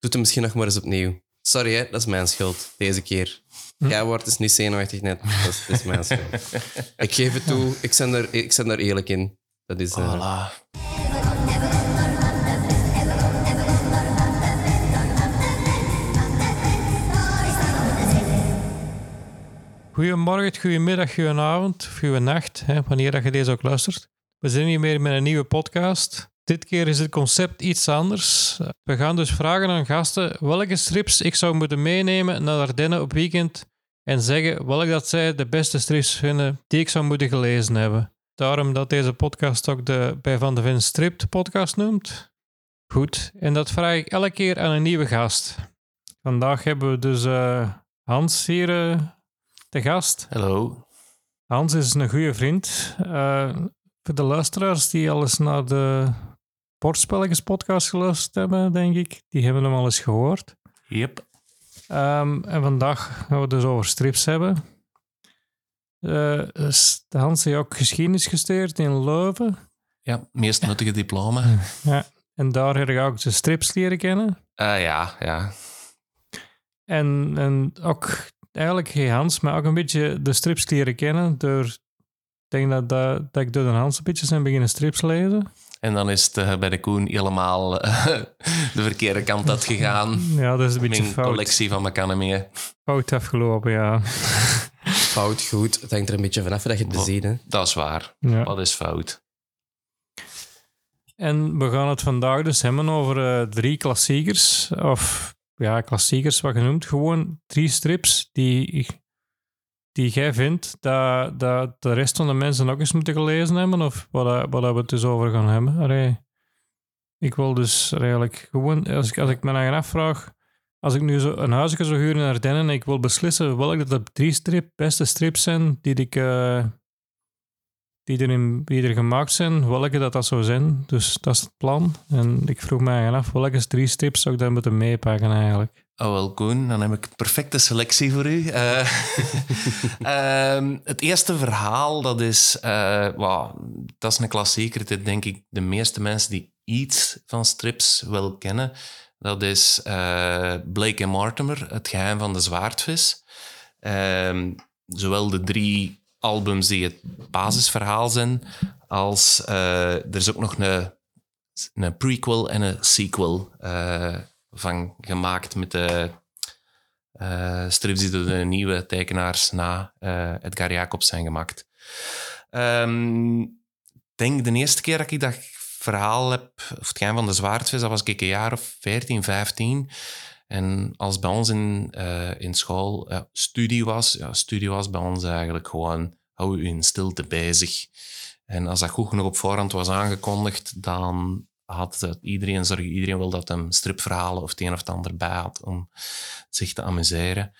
Doe het misschien nog maar eens opnieuw. Sorry, hè, dat is mijn schuld. Deze keer. Jij wordt dus niet zenuwachtig net. Dat is, dat is mijn schuld. ik geef het toe. Ik ben er, ik ben er eerlijk in. Dat is... eh, Voilà. Goedemorgen, goedemiddag, goedenavond, of goedenacht, hè, wanneer dat je deze ook luistert. We zijn hier weer met een nieuwe podcast. Dit keer is het concept iets anders. We gaan dus vragen aan gasten welke strips ik zou moeten meenemen naar Ardennen op weekend en zeggen welke dat zij de beste strips vinden die ik zou moeten gelezen hebben. Daarom dat deze podcast ook de bij Van de Ven Stript podcast noemt. Goed, en dat vraag ik elke keer aan een nieuwe gast. Vandaag hebben we dus eh, Hans hier eh, te gast. Hallo. Hans is een goede vriend. Eh, voor de luisteraars die al eens naar de Portspelletjes podcast geluisterd hebben, denk ik, die hebben hem al eens gehoord. Yep. Ehm, en vandaag gaan we het dus over strips hebben. Eh, Hans heeft ook geschiedenis gestudeerd in Leuven. Ja, meest nuttige diploma. Ja. En daar heb ik ook de strips leren kennen. Ah ja, ja. En, en ook eigenlijk geen Hans, maar ook een beetje de strips leren kennen. Door, ik denk dat, dat, dat ik door de Hans een beetje zijn beginnen strips lezen. En dan is het eh, bij de Koen helemaal eh, de verkeerde kant uit gegaan. Ja, dat is een beetje Mijn fout, collectie van Mechanemie. fout afgelopen, ja. Fout, goed. Het hangt er een beetje vanaf dat je het beziet. Hè. Dat is waar. ja. Dat is fout. En we gaan het vandaag dus hebben over eh, drie klassiekers. Of ja, klassiekers wat genoemd. Gewoon drie strips die, die jij vindt dat, dat de rest van de mensen ook eens moeten gelezen hebben. Of wat, wat we het dus over gaan hebben. Ik wil dus eigenlijk gewoon, als ik, als ik me dan afvraag, als ik nu zo een huisje zou huren in Ardennen en ik wil beslissen welke de drie strip, beste strips zijn die ik... eh, die er, in, gemaakt zijn, welke dat, dat zou zijn. Dus dat is het plan. En ik vroeg me eigenlijk af, welke drie strips zou ik dan moeten meepakken eigenlijk? Oh wel, Koen, dan heb ik een perfecte selectie voor u. Eh, ehm, het eerste verhaal, dat is... eh, dat is een klassieker. Dit denk ik de meeste mensen die iets van strips wel kennen. Dat is eh, Blake en Mortimer, Het geheim van de zwaardvis. Ehm, zowel de drie albums die het basisverhaal zijn, als er is ook nog een, een prequel en een sequel van gemaakt met de eh, strips die door de nieuwe tekenaars na eh, Edgar Jacobs zijn gemaakt. Ehm, Ik denk de eerste keer dat ik dat verhaal heb, of het geheim van de zwaardvis, dat was ik een jaar of 14, 15. En als bij ons in, eh, in school studie was, ja, studie was bij ons eigenlijk gewoon hou je in stilte bezig. En als dat goed genoeg op voorhand was aangekondigd, dan had iedereen, zorgde iedereen wel dat hem stripverhalen of het een of het ander bij had om zich te amuseren.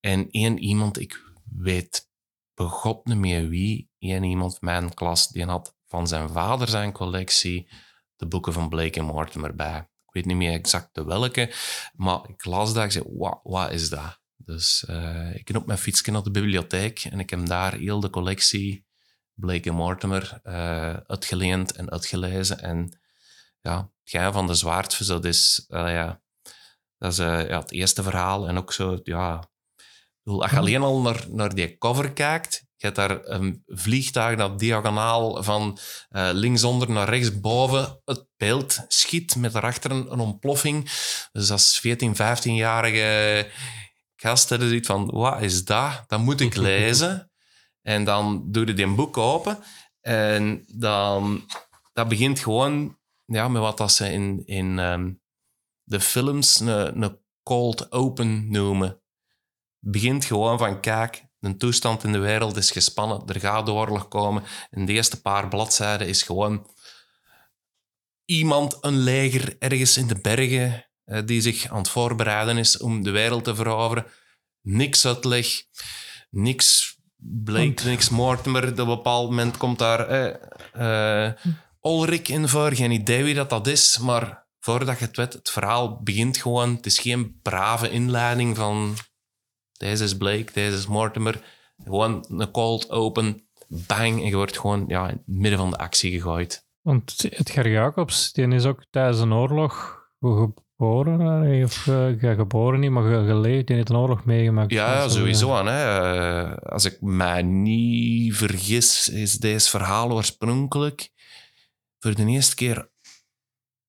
En één iemand, ik weet begot niet meer wie, één iemand van mijn klas, die had van zijn vader zijn collectie de boeken van Blake en Mortimer bij. Ik weet niet meer exact de welke, maar ik las dat, ik zei, wat, wat is dat? Dus eh, ik ben op mijn fietsje naar de bibliotheek en ik heb daar heel de collectie Blake en Mortimer eh, uitgeleend en uitgelezen. En ja, het geheim van de zwaardvis, dat is, eh, ja, dat is eh, ja, het eerste verhaal. En ook zo, ja... Als je alleen al naar, naar die cover kijkt, je hebt daar een vliegtuig dat diagonaal van eh, linksonder naar rechtsboven het beeld schiet met daarachter een, ontploffing. Dus als 14, 15-jarige gast hadden zoiets van, wat is dat? Dat moet ik lezen. En dan doe je die boek open en dan dat begint gewoon ja, met wat dat ze in, in ehm, de films een, een cold open noemen. Begint gewoon van, kijk, de toestand in de wereld is gespannen, er gaat oorlog komen. En de eerste paar bladzijden is gewoon iemand, een leger ergens in de bergen, eh, die zich aan het voorbereiden is om de wereld te veroveren. Niks uitleg, niks Blake, niks Mortimer. Op een bepaald moment komt daar eh, eh, Ulrich in voor. Geen idee wie dat, dat is, maar voordat je het weet, het verhaal begint gewoon. Het is geen brave inleiding van deze is Blake, deze is Mortimer. Gewoon een cold open, bang, en je wordt gewoon ja, in het midden van de actie gegooid. Want Edgar Jacobs, die is ook tijdens een oorlog ge- geboren? eh, Of eh, ja, geboren niet, maar ge- geleefd. Die heeft een oorlog meegemaakt. Ja, sowieso. aan, Hè. Eh, als ik mij niet vergis, is deze verhaal oorspronkelijk voor de eerste keer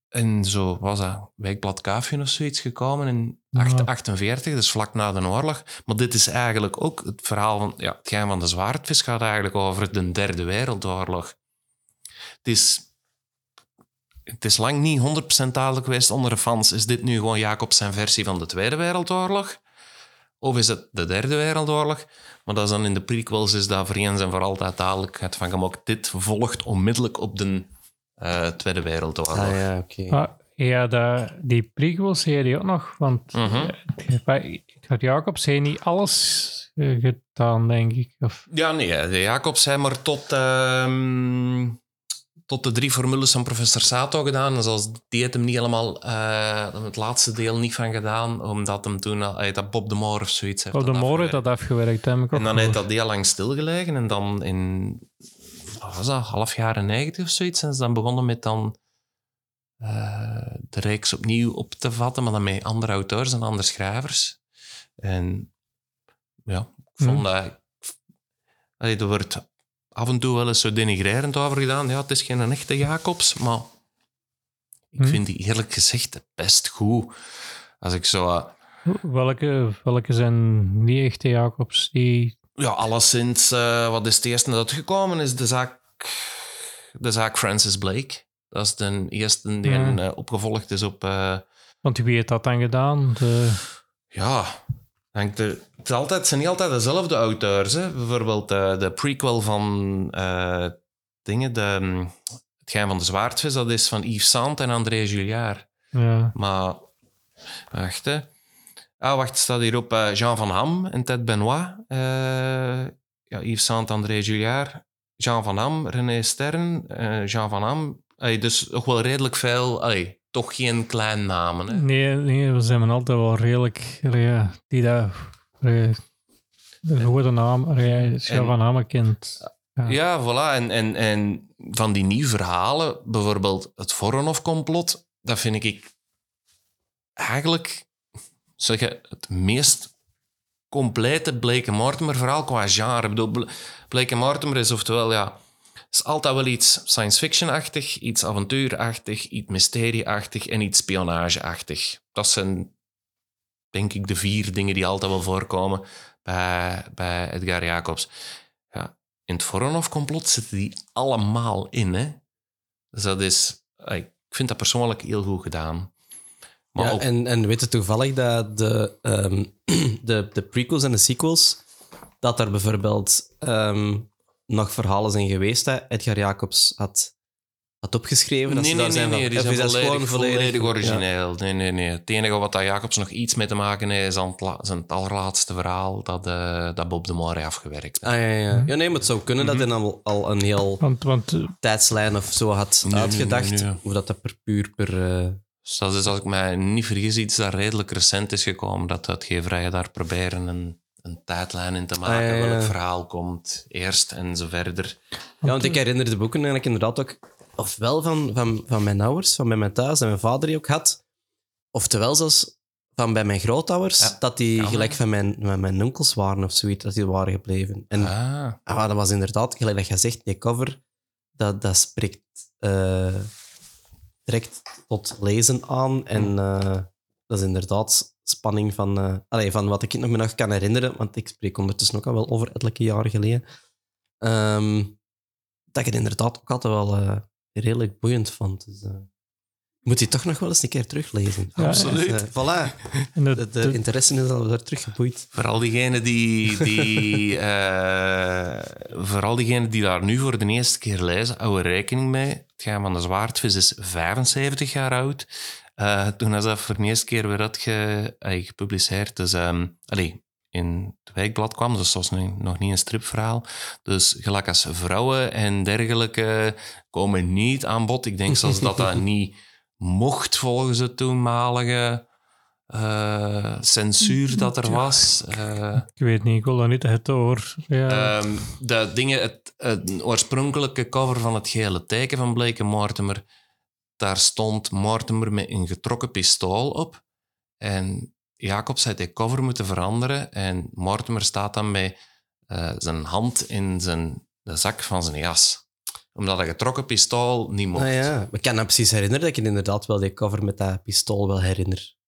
in zo, was dat, Wijkblad Kaafje of zoiets gekomen in Ja. 1848, dus vlak na de oorlog. Maar dit is eigenlijk ook het verhaal van, ja, het geheim van de zwaardvis gaat eigenlijk over de derde wereldoorlog. Het is, het is lang niet 100% duidelijk geweest onder de fans. Is dit nu gewoon Jacob zijn versie van de Tweede Wereldoorlog? Of is het de Derde Wereldoorlog? Maar dat is dan in de prequels is dat voor eens en voor altijd duidelijkheid van hem ook dit volgt onmiddellijk op de eh, Tweede Wereldoorlog. Ah ja, oké. Ja, dat, die prequels zei die ook nog. Want eh, ik had Jacob zei niet alles gedaan, denk ik. Of, Ja, nee, de Jacob zijn maar tot, ehm, tot de drie formules van professor Sato gedaan. En zoals die heeft hem niet helemaal, eh, het laatste deel niet van gedaan, omdat hem toen, dat Bob de Moor of zoiets heeft op de dat moor heeft dat afgewerkt. Heb ik ook En dan heeft dat heel lang stilgelegen. En dan in, was dat, half jaren negentig of zoiets, zijn ze dan begonnen met dan eh, de reeks opnieuw op te vatten, maar dan met andere auteurs en andere schrijvers. En ja, ik vond Hmm. dat... Allee, er wordt af en toe wel eens zo denigrerend over gedaan. Ja, het is geen echte Jacobs, maar ik Hmm. vind die eerlijk gezegd best goed. Als ik zo... eh, Welke, welke zijn niet echte Jacobs? Die, Ja, alleszins, eh wat is het eerste dat gekomen is? De zaak, de zaak Francis Blake. Dat is de eerste die eh, opgevolgd is op... eh, want wie heeft dat dan gedaan? De, ja, denk het, is altijd, het zijn niet altijd dezelfde auteurs. Hè? Bijvoorbeeld de prequel van dingen, de, mm, Het Geheim van de Zwaardvis, dat is van Yves Saint en André Julliard. ja. Maar, wacht hè. Ah, wacht, staat hier op eh, Jean van Ham en Ted Benoit. Eh, ja, Yves Saint, André Julliard. Jean van Ham, René Stern, eh, Jean van Ham. Allee, dus nog wel redelijk veel, allee, toch geen klein namen. Hè? Nee, nee, we zijn altijd wel redelijk... Ja, die daar... De goede naam, Scha van Hamme kent. Ja. Ja, voilà. En, en, en van die nieuwe verhalen, bijvoorbeeld het Voronov-complot, dat vind ik eigenlijk zeg je, het meest complete Blake Mortimer-verhaal qua genre. Ik Blake Mortimer is oftewel, ja, is altijd wel iets science fiction-achtig, iets avontuurachtig, iets mysterieachtig en iets spionageachtig. Dat zijn, denk ik, de vier dingen die altijd wel voorkomen bij, bij Edgar Jacobs. Ja, in het Voronov-complot zitten die allemaal in. Hè? Dus dat is... Ik vind dat persoonlijk heel goed gedaan. Maar ja, ook, en, en weet je toevallig dat de, ehm, de, de prequels en de sequels, dat er bijvoorbeeld ehm, nog verhalen zijn geweest dat Edgar Jacobs had, had opgeschreven? Dat nee, ze nee, daar nee, zijn nee, van- die of zijn is dat volledig, gewoon volledig, ja. origineel. Nee, nee, nee. Het enige wat dat Jacobs nog iets mee te maken heeft, is aan het, la- zijn het allerlaatste verhaal dat, eh, dat Bob de Moor heeft afgewerkt. Ah, ja, ja. ja, nee, maar het zou kunnen dat hij dan al een heel Want, want eh, tijdslijn of zo had Nee, nee, uitgedacht. nee, nee. Hoe dat, dat per puur per... eh, Dus dat is, als ik mij niet vergis, iets dat redelijk recent is gekomen. Dat uitgeverijen daar proberen een, een tijdlijn in te maken. Ah, ja, ja. Welk verhaal komt eerst en zo verder. Ja, want ik herinner de boeken eigenlijk inderdaad ook, ofwel van, van, van mijn ouders, van bij mijn thuis, en mijn vader die ook had, oftewel zelfs van bij mijn grootouders, Ja. dat die gelijk van mijn, van mijn onkels waren of zoiets, dat die waren gebleven. En Ah, ah, dat was inderdaad, gelijk dat je zegt, die cover, dat, dat spreekt eh, direct tot lezen aan. En eh, dat is inderdaad spanning van, allee, van wat ik me nog kan herinneren, want ik spreek ondertussen ook al wel over ettelijke jaren geleden. Ehm, dat ik het inderdaad ook altijd wel eh, redelijk boeiend vond. Dus, moet je toch nog wel eens een keer teruglezen. Ja, absoluut. Dus, voilà, de, de, interesse is al weer teruggeboeid. Vooral diegenen die, die, vooral diegenen die daar nu voor de eerste keer lezen, hou er rekening mee. Het gaan van de zwaardvis is 75 jaar oud. Eh, toen is dat voor de eerste keer weer had ge, eh, gepubliceerd. Dus, allee, in het wijkblad kwam, dus dat was nu nog niet een stripverhaal. Dus gelijk als vrouwen en dergelijke komen niet aan bod. Ik denk zelfs dat dat niet mocht volgens het toenmalige eh, censuur dat er was. Eh, ik weet niet, ik wil daar niet het over. Ja, Ehm, de dingen, het, het oorspronkelijke cover van het gele teken van Blake Mortimer, daar stond Mortimer met een getrokken pistool op. En Jacobs had die cover moeten veranderen. En Mortimer staat dan met eh, zijn hand in zijn, de zak van zijn jas. Omdat een getrokken pistool niet mocht. Ah, ja. Ik kan me precies herinneren dat ik inderdaad wel die cover met dat pistool wel herinner.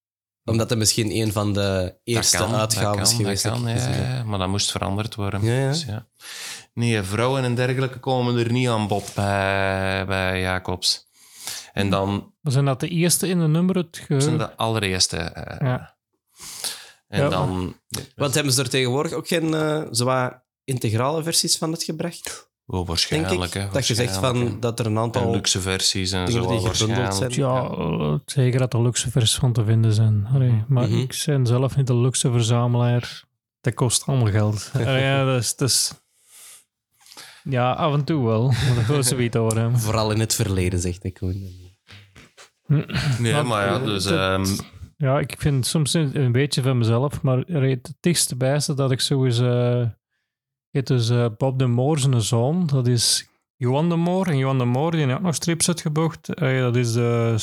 Omdat het misschien een van de eerste dat kan, dat kan, geweest dat dat kan, ja, maar dat moest veranderd worden. Ja, ja. Dus ja. Nee, vrouwen en dergelijke komen er niet aan bod bij, bij Jacobs. En dan Zijn dat de eerste in de nummer? Het ge... zijn de allereerste. eh, Ja. En Ja, dan... Want hebben ze er tegenwoordig ook geen eh zwaar integrale versies van het gebracht? Denk waarschijnlijk. ik. hè, Dat je zegt van dat er een En aantal luxe versies en zo. die gebundeld waarschijnlijk. zijn. Ja, zeker dat er luxe versies van te vinden zijn. Allee, maar Mhm. ik ben zelf niet de luxe verzamelaar. Dat kost allemaal geld. Allee, ja, dat is, dat is- Ja, af en toe wel. Maar dat wil ze niet horen. Vooral in het verleden, zegt ik gewoon. Nee, Maar, maar ja, dus... ehm, Ja, ik vind het soms een, een beetje van mezelf, maar het dichtste bijste dat ik zo eens... eh is eh, Bob de Moor zijn zoon, dat is Johan de Moor. En Johan de Moor, die heeft ook nog strips uitgebracht. Eh, dat is de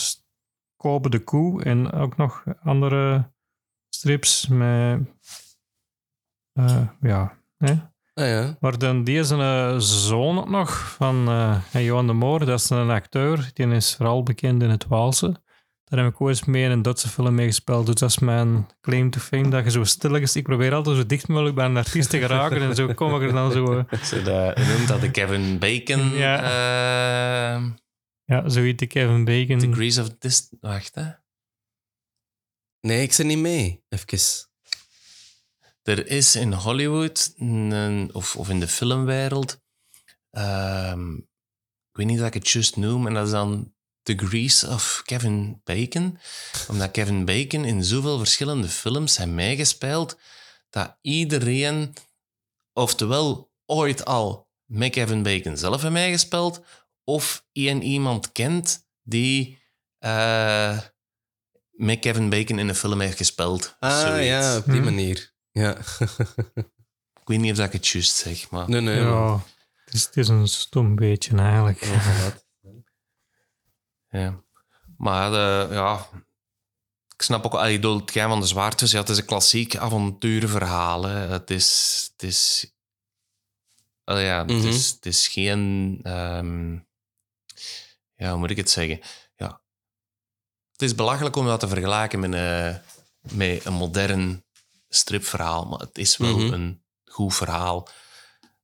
Kobe de Koe en ook nog andere strips met... eh, ja, hè? Ah ja. Maar dan deze eh, zoon ook nog van Johan de Moor, dat is een acteur, die is vooral bekend in het Waalse. Daar heb ik ooit mee in een Duitse film meegespeeld. Dus dat is mijn claim to fame, dat je zo stilletjes... Ik probeer altijd zo dicht mogelijk bij een artiest te geraken en zo kom ik er dan zo... zo noemt dat de Kevin Bacon... Ja. eh, ja, zoiets de Kevin Bacon. degrees of this... Wacht, hè. Nee, ik zit niet mee. Even. Er is in Hollywood, een, of, of in de filmwereld, ehm, ik weet niet dat ik het juist noem, en dat is dan Degrees of Kevin Bacon. Omdat Kevin Bacon in zoveel verschillende films heeft meegespeeld, dat iedereen, oftewel ooit al met Kevin Bacon zelf heeft meegespeeld, of één iemand kent die eh, met Kevin Bacon in een film heeft gespeeld. Ah Zoiets. ja, op die Hm. manier. Ja. Ik weet niet of dat ik het juist zeg, maar... nee, nee. Ja, het is, het is een stom beetje eigenlijk. Ja. Ja. Maar eh, ja, ik snap ook, allee, ik bedoel, het van de zwaartes, ja, het is een klassiek avonturenverhaal. Hè. Het is, het is, allee, ja, het, Mhm. is, het is geen, ehm, ja, hoe moet ik het zeggen? Ja, het is belachelijk om dat te vergelijken met, een met een modern stripverhaal, maar het is wel Mhm. een goed verhaal.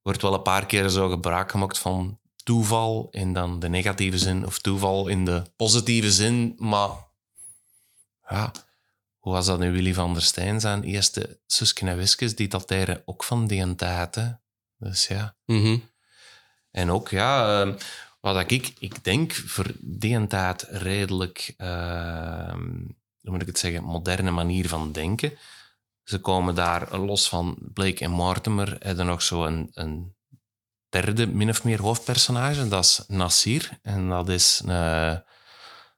Wordt wel een paar keer zo gebruik gemaakt van toeval in dan de negatieve zin, of toeval in de positieve zin, maar ja, hoe was dat nu Willy van der Stijn zijn eerste Suske en Wiskes, die dateren ook van die tijd, hè? Dus ja. Mhm. En ook, ja, ehm, wat ik, ik denk voor die tijd redelijk, ehm, hoe moet ik het zeggen, moderne manier van denken. Ze komen daar los van Blake en Mortimer, hebben nog zo een, een derde, min of meer hoofdpersonage. Dat is Nasir. En dat is een,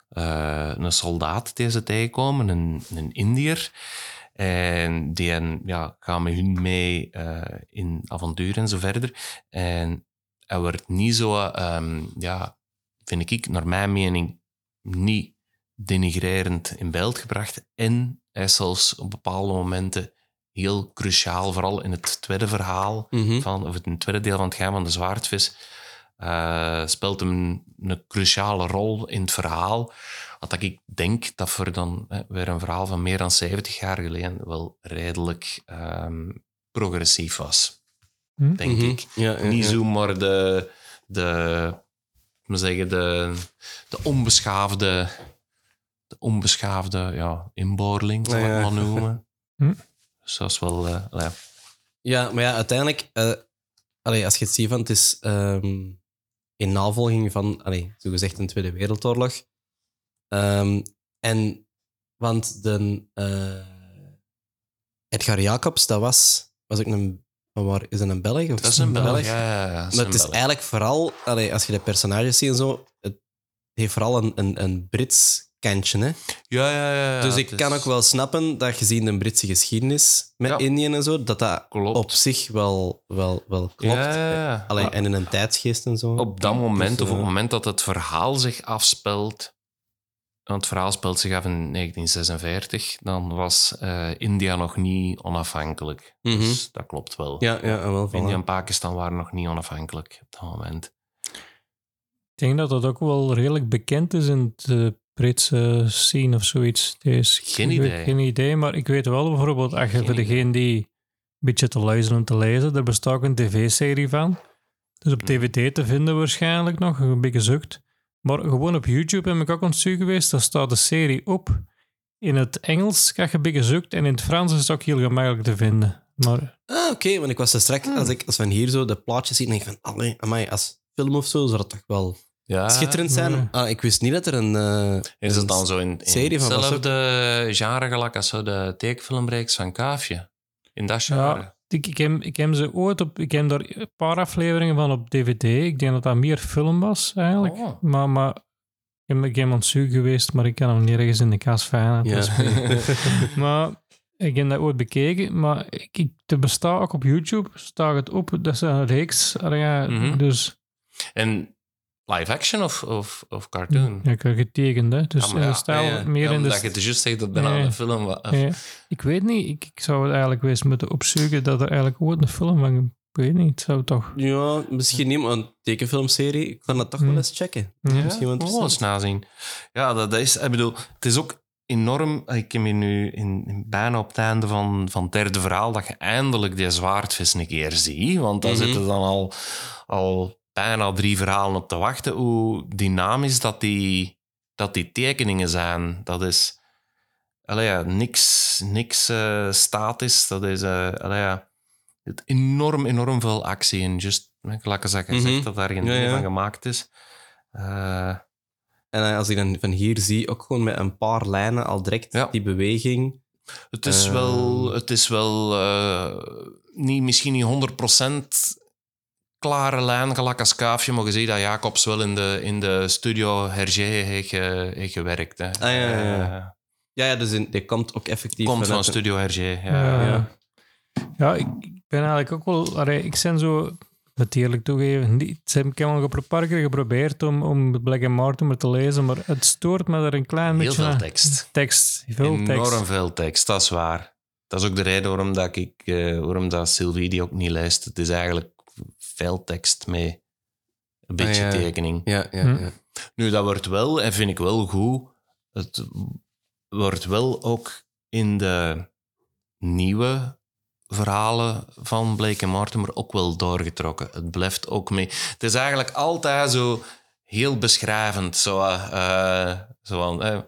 eh, een soldaat die ze tegenkomen, een, een Indiër. En die en, ja, gaan met hun mee eh, in avontuur en zo verder. En hij wordt niet zo, ehm, ja, vind ik, naar mijn mening, niet denigrerend in beeld gebracht. En hij is zelfs op bepaalde momenten heel cruciaal, vooral in het tweede verhaal, Mhm. van, of het tweede deel van het gaan van de zwaardvis, eh, speelt hem een cruciale rol in het verhaal. Wat ik denk dat voor dan hè, weer een verhaal van meer dan 70 jaar geleden wel redelijk ehm, progressief was, Hm? denk Mhm. ik. Ja, ja, Niet ja. zo maar de, de, zeggen, de, de onbeschaafde, de onbeschaafde ja, inboorling, zal Ja, ik ja. maar noemen. Hm. Dus dat is wel... eh, ja. Ja, maar ja, uiteindelijk, eh, allee, als je het ziet van, het is ehm, in navolging van, allee, zogezegd een Tweede Wereldoorlog. Ehm, en, want de eh, Edgar Jacobs, dat was, was ook een, waar, is dat een Belg? Of Dat is een Belg? Belg. Ja, ja, ja, dat is Maar het is Belg. eigenlijk vooral, allee, als je de personages ziet en zo, het heeft vooral een, een, een Brits kantje. Hè? Ja, ja, ja. ja, dus ik het kan is- ook wel snappen dat gezien de Britse geschiedenis met Ja. Indië en zo, dat dat Klopt. op zich wel, wel, wel klopt. Ja, ja, ja. Allee, Maar en in een tijdsgeest en zo. op dat moment, Dus, of op het eh, moment dat het verhaal zich afspeelt, want het verhaal speelt zich af in 1946. Dan was eh, India nog niet onafhankelijk. Mhm. Dus dat klopt wel. Ja, ja, wel. India en Pakistan waren nog niet onafhankelijk op dat moment. Ik denk dat dat ook wel redelijk bekend is in de Britse scene of zoiets. Geen weet idee. Geen idee, maar ik weet wel bijvoorbeeld, als je voor degene die een beetje te luisteren en te lezen, er bestaat ook een tv-serie van. Dus op. DVD te vinden waarschijnlijk nog, een beetje gezocht. Maar gewoon op YouTube ben ik ook aan het zoeken geweest, daar staat de serie op. In het Engels ga je een beetje zoekt en in het Frans is het ook heel gemakkelijk te vinden. Maar Ah, oké, want ik was er straks, Hmm. als ik als van hier zo de plaatjes zie, denk ik van, allee, amai, als film of zo, zou dat toch wel Ja, schitterend zijn. nee. Ah, ik wist niet dat er een... eh, Is een het dan zo in, in serie van hetzelfde genre gelijk als zo de tekenfilmreeks van Kaafje? In dat genre? Ja, ik, ik, heb, ik heb ze ooit op... Ik heb daar een paar afleveringen van op DVD. Ik denk dat dat meer film was, eigenlijk. Oh. Maar, maar ik ben, het zoeken geweest, maar ik kan hem niet ergens in de kast vinden. Ja. Maar ik heb dat ooit bekeken, maar ik, ik, er bestaat ook op YouTube, staat het op, dat is een reeks. Ja, Mhm. Dus En live action of, of, of cartoon? ja, ik heb getekend, hè. Dus ja, de stijl ja, ja. meer Ja, in de... omdat je het juist zegt dat bijna een film was. Ja, ik weet niet, ik, ik zou het eigenlijk eens moeten opzoeken dat er eigenlijk ooit een film van... Ik weet niet, het zou toch... Ja, misschien niet, maar een tekenfilmserie. Ik kan dat toch wel eens checken. Ja. Misschien wel Oh, eens nazien. Ja, dat is... Ik bedoel, het is ook enorm... Ik heb hier nu in, in bijna op het einde van, van het derde verhaal dat je eindelijk die zwaardvis een keer ziet. Want daar Mhm. zitten dan al, al bijna drie verhalen op te wachten. Hoe dynamisch dat die, dat die tekeningen zijn. Dat is... Allee, ja, niks, niks eh, statisch. Dat is... allee, ja, het enorm, enorm veel actie in. Just, gelijk als ik Mhm. zeg dat daar geen Ja, van gemaakt is. Eh, En als ik dan van hier zie, ook gewoon met een paar lijnen al direct Ja. die beweging. Het is Ehm. wel, het is wel niet, misschien niet 100% klare lijn, gelijk als kaafje, maar je ziet dat Jacobs wel in de, in de studio Hergé heeft, heeft gewerkt. Hè. Ah, ja, ja, ja. Eh, Ja, ja dus in, die komt ook effectief komt van vanuit Studio Hergé. Ja. Ja, ja. ja. ik, ik ben eigenlijk ook wel... allee, ik ben zo... Het eerlijk toegeven. Niet, ze hebben- ik heb al een paar keer geprobeerd om, om Black and Mortimer te lezen, maar het stoort me er een klein Heel beetje veel aan. tekst. Tekst. Veel Enorm tekst. veel tekst, dat is waar. Dat is ook de reden waarom, dat ik, eh, waarom dat Sylvie die ook niet leest. Het is eigenlijk veel tekst met een beetje ja. tekening. Ja, ja, Hm. ja. Nu, dat wordt wel, en vind ik wel goed, het wordt wel ook in de nieuwe verhalen van Blake en Mortimer ook wel doorgetrokken. Het blijft ook mee. Het is eigenlijk altijd zo heel beschrijvend. Zo, eh, eh, zo van, eh,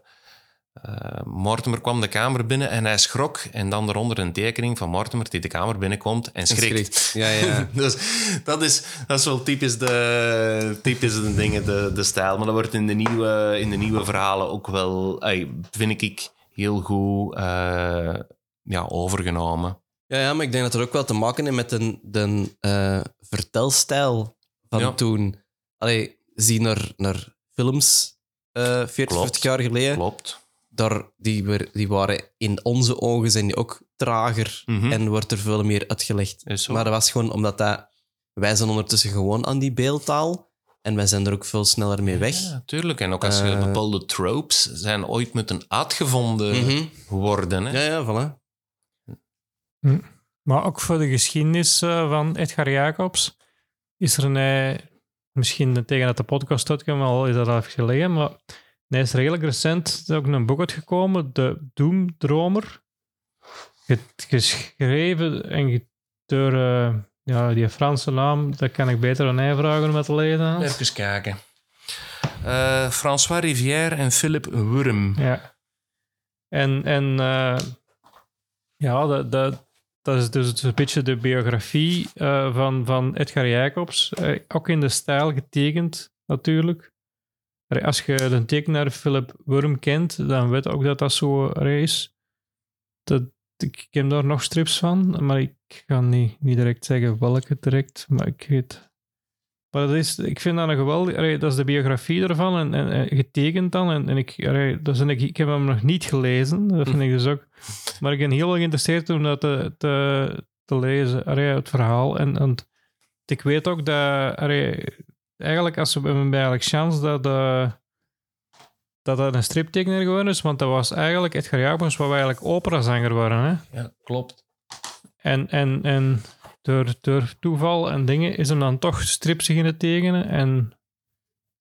eh, Mortimer kwam de kamer binnen en hij schrok. En dan eronder een tekening van Mortimer die de kamer binnenkomt en schrikt. Schrikt. Ja, ja. dus dat is, dat is wel typisch de, typisch de dingen, de, de stijl. Maar dat wordt in de nieuwe, in de nieuwe verhalen ook wel, vind ik, heel goed eh, ja, overgenomen. Ja, ja, maar ik denk dat het ook wel te maken heeft met de, de eh, vertelstijl van Ja. toen. Allee, zie naar, naar films eh 40, Klopt. 50 jaar geleden. Klopt. Daar, die, waren in onze ogen zijn die ook trager Mhm. en wordt er veel meer uitgelegd. Maar dat was gewoon omdat dat, wij zijn ondertussen gewoon aan die beeldtaal en wij zijn er ook veel sneller mee weg. Ja, tuurlijk. En ook als je Eh. bepaalde tropes zijn ooit moeten uitgevonden Mhm. worden. Hè? Ja, ja, voilà. Maar ook voor de geschiedenis eh, van Edgar Jacobs is er een... eh, misschien tegen dat de podcast uitkwam, al is dat al even geleden, maar hij is redelijk recent ook een boek uitgekomen, De Doemdromer. Ge- Geschreven en door ja, die Franse naam, dat kan ik beter aan hij vragen om het te lezen. Even kijken. Eh, François Rivière en Philip Wurm. Ja. En, en eh, ja, dat, dat, dat is dus een beetje de biografie eh, van, van Edgar Jacobs. Ook in de stijl getekend, natuurlijk. Als je de tekenaar Philip Wurm kent, dan weet ook dat dat zo is. Dat, ik ken daar nog strips van, maar ik ga niet, niet direct zeggen welke direct, maar ik weet... Maar dat is, ik vind dat een geweldig... Dat is de biografie ervan en, en, en getekend dan. En, en ik, dat een, ik heb hem nog niet gelezen, dat vind ik dus ook... Maar ik ben heel geïnteresseerd om dat te, te, te lezen, het verhaal. En, en ik weet ook dat... eigenlijk, als we hebben eigenlijk chance dat... eh, dat dat een striptekenaar geworden is, want dat was eigenlijk, Edgar Jacobs wou eigenlijk operazanger worden. Hè? Ja, klopt. En, en, en door, door toeval en dingen is hem dan toch strips beginnen tekenen en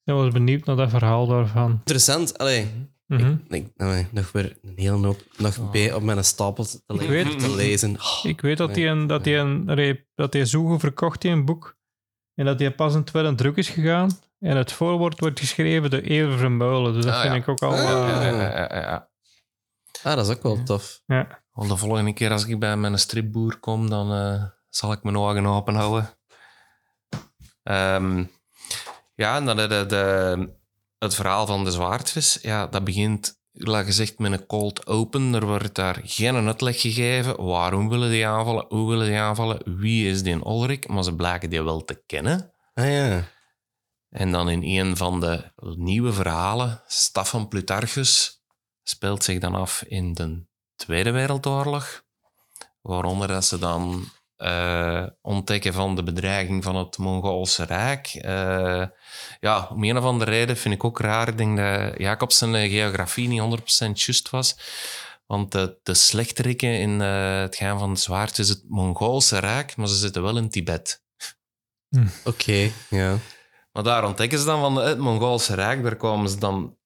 ik was benieuwd naar dat verhaal daarvan. Interessant. Allee, Mhm. ik, nee, nog weer een hele hoop nog bij op mijn stapel te, le- weet- te lezen. Oh, Ik weet dat Nee. hij een, dat hij een, dat hij Zoego verkocht in een boek en dat hij pas in tweede druk is gegaan en het voorwoord wordt geschreven door Ever Vermeulen. Dus dat Ah, vind ja. ik ook al... Ah. eh, Ja, ja, ja, ja. Ah, dat is ook wel tof. ja. De volgende keer als ik bij mijn stripboer kom, dan eh, zal ik mijn ogen open houden. Ehm, ja, en dan de, de, de- het verhaal van de zwaardvis. Ja, dat begint, laat gezegd, met een cold open. Er wordt daar geen uitleg gegeven. Waarom willen die aanvallen? Hoe willen die aanvallen? Wie is die Ulrik? Maar ze blijken die wel te kennen. Ah ja. En dan in een van de nieuwe verhalen, Staf van Plutarchus, speelt zich dan af in de Tweede Wereldoorlog. Waaronder dat ze dan eh, ontdekken van de bedreiging van het Mongoolse Rijk. Eh, ja, om een of andere reden vind ik ook raar. Ik denk dat Jacobsen eh, geografie niet 100% juist was. Want de, de slechterikken in eh, het gaan van het zwaard is het Mongoolse Rijk, maar ze zitten wel in Tibet. Oké, ja. Maar daar ontdekken ze dan van het Mongoolse Rijk. Daar komen ze dan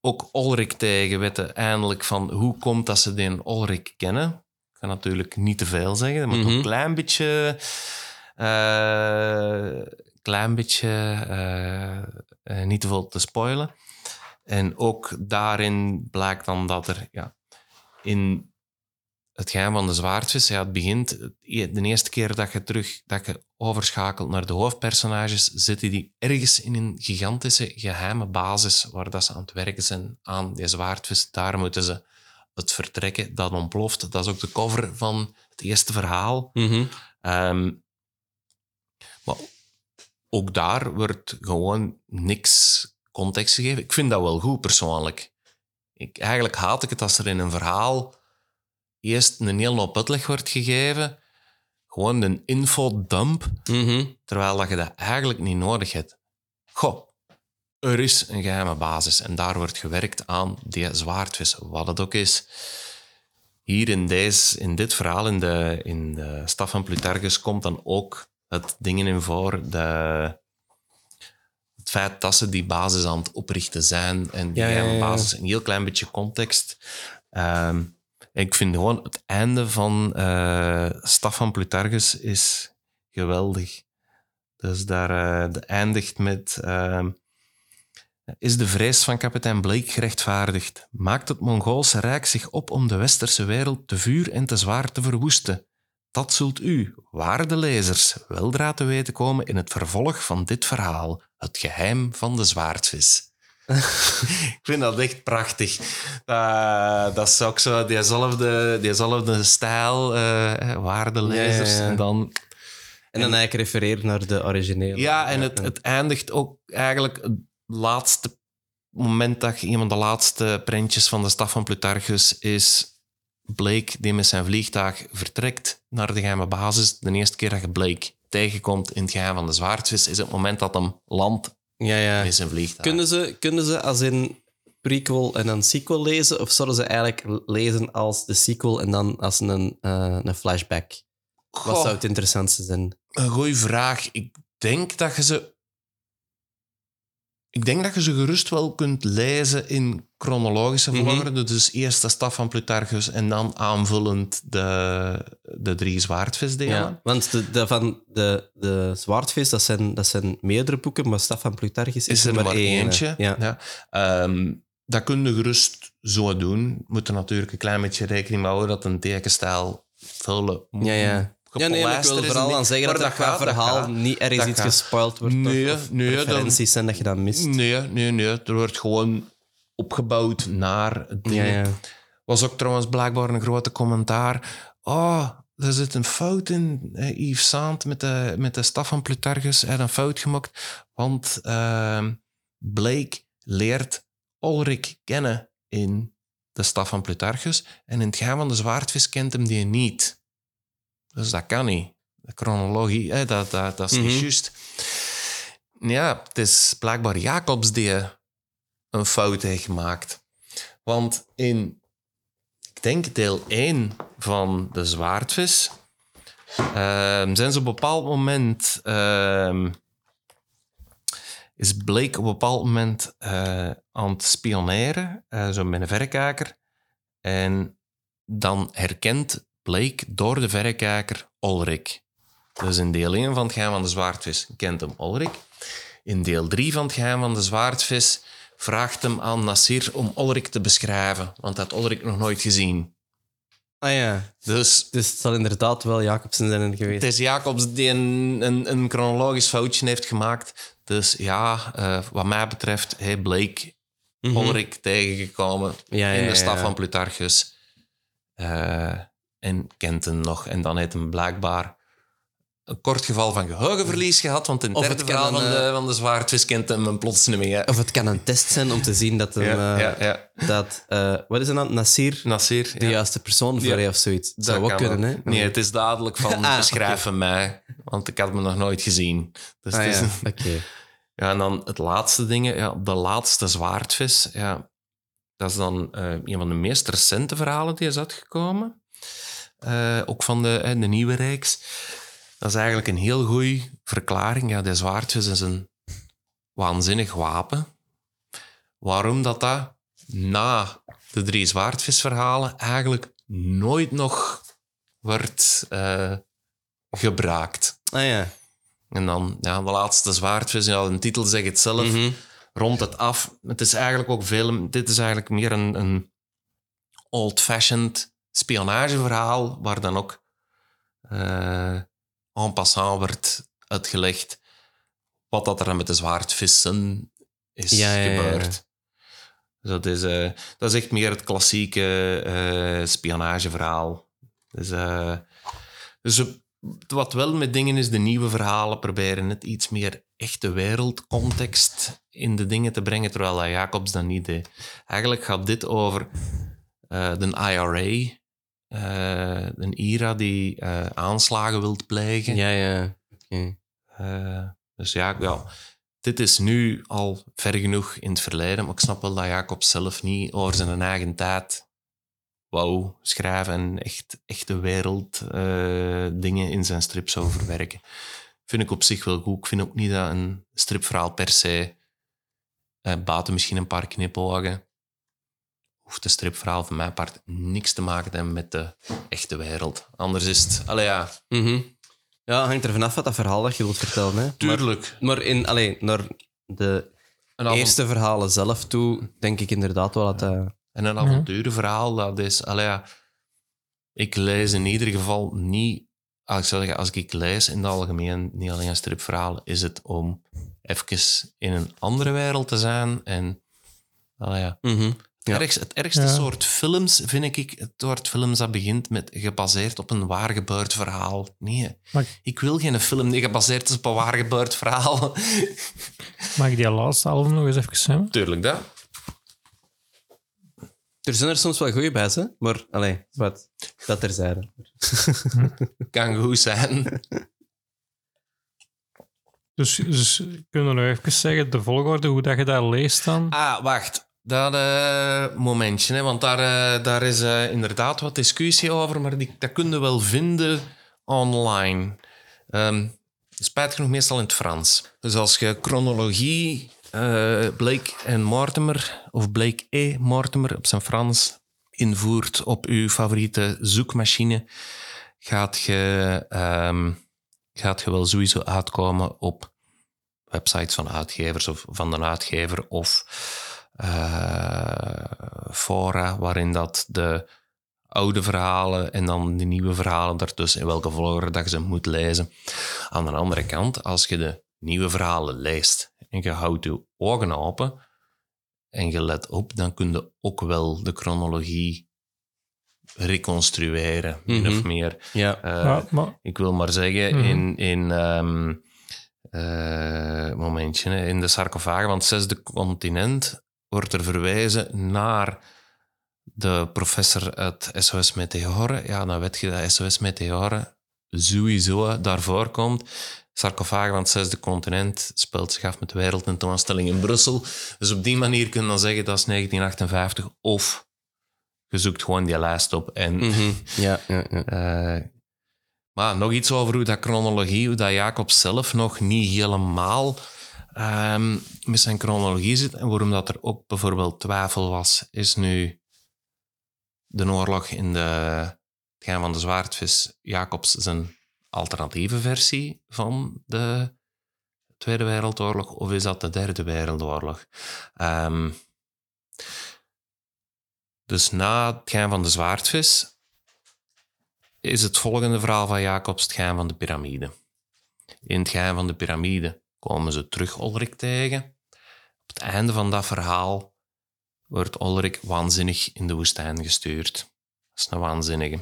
ook Olrik tegen, weten eindelijk van hoe komt dat ze die Olrik kennen. Natuurlijk niet te veel zeggen, maar toch Mhm. een klein beetje... eh, klein beetje... eh, eh, niet te veel te spoilen. En ook daarin blijkt dan dat er... Ja, in het geheim van de zwaardvis, ja, het begint... De eerste keer dat je terug dat je overschakelt naar de hoofdpersonages, zitten die ergens in een gigantische geheime basis waar dat ze aan het werken zijn aan die zwaardvis. Daar moeten ze het vertrekken. Dat ontploft. Dat is ook de cover van het eerste verhaal. Mhm. Ehm, maar ook daar wordt gewoon niks context gegeven. Ik vind dat wel goed, persoonlijk. Ik, eigenlijk haat ik het als er in een verhaal eerst een heel hoop uitleg wordt gegeven. Gewoon een infodump, Mhm. terwijl dat je dat eigenlijk niet nodig hebt. Goh, er is een geheime basis en daar wordt gewerkt aan die zwaardvis, wat het ook is. Hier in, deze, in dit verhaal, in de, in de staf van Plutarchus, komt dan ook het dingen in voor. De, het feit dat ze die basis aan het oprichten zijn en die Ja, geheime ja. basis, een heel klein beetje context. Ehm, ik vind gewoon het einde van eh Staf van Plutarchus is geweldig. Dus daar eh, de eindigt met... ehm, is de vrees van kapitein Blake gerechtvaardigd? Maakt het Mongoolse Rijk zich op om de westerse wereld te vuur en te zwaar te verwoesten? Dat zult u, waarde lezers, weldra te weten komen in het vervolg van dit verhaal. Het geheim van de zwaardvis. Ik vind dat echt prachtig. Dat, dat is ook zo diezelfde, diezelfde stijl, eh waarde lezers. Ja, ja, ja. En dan En dan eigenlijk refereren naar de originele. ja, en het, het eindigt ook eigenlijk laatste moment dat een van de laatste prentjes van de staf van Plutarchus is Blake die met zijn vliegtuig vertrekt naar de geheime basis. De eerste keer dat je Blake tegenkomt in het geheim van de zwaardvis is het moment dat hem landt Ja, ja. in zijn vliegtuig. Kunnen ze, kunnen ze als in prequel en dan sequel lezen? Of zouden ze eigenlijk lezen als de sequel en dan als een, eh, een flashback? Wat zou het interessantste zijn? Een goeie vraag. Ik denk dat je ze... Ik denk dat je ze gerust wel kunt lezen in chronologische Mhm. volgorde. Dus eerst de staf van Plutarchus en dan aanvullend de, de drie zwaardvisdelen. Ja, want de, de, van de, de Zwaardvis, dat zijn, dat zijn meerdere boeken, maar Staf van Plutarchus is, Is er maar één, eentje. Ja. Ja. Ehm, dat kun je gerust zo doen. We moeten natuurlijk een klein beetje rekening mee houden dat een tekenstijl veel Ja, ja. Ja, nee, maar ik wil vooral aan zeggen dat er qua verhaal niet ergens Dat iets gaat. gespoild wordt. Nee, of, nee, dan- referenties zijn dat je dat mist. Nee, nee, nee. Er wordt gewoon opgebouwd naar het ding. Ja, ja. Was ook trouwens blijkbaar een grote commentaar. Oh, er zit een fout in. Yves Saint met de, met de staf van Plutarchus heeft een fout gemaakt. Want ehm, Blake leert Ulrik kennen in de staf van Plutarchus. En in het geheim van de zwaardvis kent hem die niet. Dus dat kan niet. De chronologie, dat, dat, dat is Mhm. niet juist. Ja, het is blijkbaar Jacobs die een fout heeft gemaakt. Want in, ik denk deel 1 van de zwaardvis, ehm, zijn ze op een bepaald moment, ehm, is Blake op een bepaald moment eh, aan het spioneren, eh, zo met een verrekijker. En dan herkent Blake door de verrekijker Ulrich. Dus in deel 1 van het geheim van de zwaardvis kent hem Ulrich. In deel 3 van het geheim van de zwaardvis vraagt hem aan Nasir om Ulrich te beschrijven, want dat had Ulrich nog nooit gezien. Ah ja, Dus dus het zal inderdaad wel Jacobsen zijn geweest. het is Jacobs die een, een, een chronologisch foutje heeft gemaakt. Dus ja, eh, wat mij betreft, hij bleek Mhm. Ulrich tegengekomen Ja, ja, in de ja. van Plutarchus. Eh, en kent hem nog. En dan heeft hem blijkbaar een kort geval van geheugenverlies gehad, want in het derde verhaal van een, de, eh, van de zwaardvis kent hem hem plots niet meer. Of het kan een test zijn om te zien dat, een, Ja, eh, ja, ja. dat eh, wat is het dan, Nasir Nasir, de juiste persoon voor Ja. je of zoiets. Dat zou ook kunnen, hè? Nee, het is dadelijk van Ah, beschrijf mij, want ik had me nog nooit gezien. Dus Ah, het is ja, een- en dan het laatste ding, ja, de laatste zwaardvis. Ja, dat is dan eh, een van de meest recente verhalen die is uitgekomen. Eh, ook van de, de nieuwe reeks. Dat is eigenlijk een heel goede verklaring. Ja, de zwaardvis is een waanzinnig wapen. Waarom dat dat na de drie zwaardvisverhalen eigenlijk nooit nog wordt eh, gebruikt. Ah ja. En dan ja, de laatste zwaardvis, ja, de titel zegt het zelf, Mhm. rond het af. Het is eigenlijk ook veel, dit is eigenlijk meer een, een old-fashioned spionageverhaal, waar dan ook eh en passant wordt uitgelegd wat dat er met de zwaardvissen is Ja, ja, gebeurd. Dus dat, is, eh, dat is echt meer het klassieke eh, spionageverhaal. Dus, dus wat wel met dingen is, de nieuwe verhalen proberen het iets meer echte wereldcontext in de dingen te brengen, terwijl dat Jacobs dat niet deed. Eigenlijk gaat dit over de IRA, eh, een IRA die eh, aanslagen wilt plegen. Ja, ja. Eh, dus ja, ja, dit is nu al ver genoeg in het verleden, maar ik snap wel dat Jacob zelf niet over zijn eigen tijd wou schrijven en echt echte wereld dingen in zijn strip zou verwerken. Vind ik op zich wel goed. Ik vind ook niet dat een stripverhaal per se, buiten misschien een paar knipogen, hoeft een stripverhaal van mijn part niks te maken te hebben met de echte wereld. Anders is het, allee ja, Mhm. Ja, hangt er vanaf wat dat verhaal dat je wilt vertellen. Hè. Tuurlijk. maar in, allee, naar de eerste verhalen zelf toe, denk ik inderdaad wel dat. En een avonturenverhaal, dat is... Allee, ja, ik lees in ieder geval niet... Als ik, zou zeggen, als ik lees in het algemeen, niet alleen een stripverhaal, is het om even in een andere wereld te zijn. En allee, ja. Mhm. Ja. Ergst- het ergste Ja. soort films vind ik het soort films dat begint met gebaseerd op een waar gebeurd verhaal. Nee, ik wil geen film die gebaseerd is op een waar gebeurd verhaal. Mag ik die laatste album nog eens even zeggen? Tuurlijk, dat. Er zijn er soms wel goede bij, hè? maar allee, wat, dat terzijde. Kan goed zijn. Dus, dus kunnen we nog even zeggen, de volgorde, hoe dat je dat leest dan? Ah, wacht. Dat eh, momentje, want daar, eh, daar is eh, inderdaad wat discussie over, maar die, dat kun je wel vinden online. Ehm spijt genoeg meestal in het Frans. Dus als je chronologie Blake en Mortimer, of Blake E. Mortimer op zijn Frans, invoert op uw favoriete zoekmachine, gaat je, ehm, gaat je wel sowieso uitkomen op websites van uitgevers of van de uitgever of fora waarin dat de oude verhalen en dan de nieuwe verhalen daartussen, in welke volgorde dat je ze moet lezen. Aan de andere kant, als je de nieuwe verhalen leest en je houdt je ogen open en je let op, dan kun je ook wel de chronologie reconstrueren, min Mhm. of meer. Ja. Eh, ja, maar, ik wil maar zeggen, Mhm. in, in ehm, eh, momentje, in de sarcofagen van het zesde continent wordt er verwijzen naar de professor uit SOS Meteoren. Ja, dan weet je dat SOS Meteoren sowieso daarvoor komt. sarcofaag van het zesde continent speelt zich af met de wereldtentoonstelling in Brussel. Dus op die manier kun je dan zeggen dat is 1958. Of je zoekt gewoon die lijst op. En, Mhm. Ja, ja, ja. eh, maar nog iets over hoe dat chronologie, hoe dat Jacob zelf nog niet helemaal ehm, met zijn chronologie zit. En waarom dat er ook bijvoorbeeld twijfel was, is nu de oorlog in de, het gaan van de zwaardvis Jacobs zijn alternatieve versie van de Tweede Wereldoorlog, of is dat de Derde Wereldoorlog? Ehm, dus na het gaan van de zwaardvis is het volgende verhaal van Jacobs het gaan van de piramide. In het gaan van de piramide komen ze terug Olrik tegen. Op het einde van dat verhaal wordt Olrik waanzinnig in de woestijn gestuurd. Dat is een waanzinnige.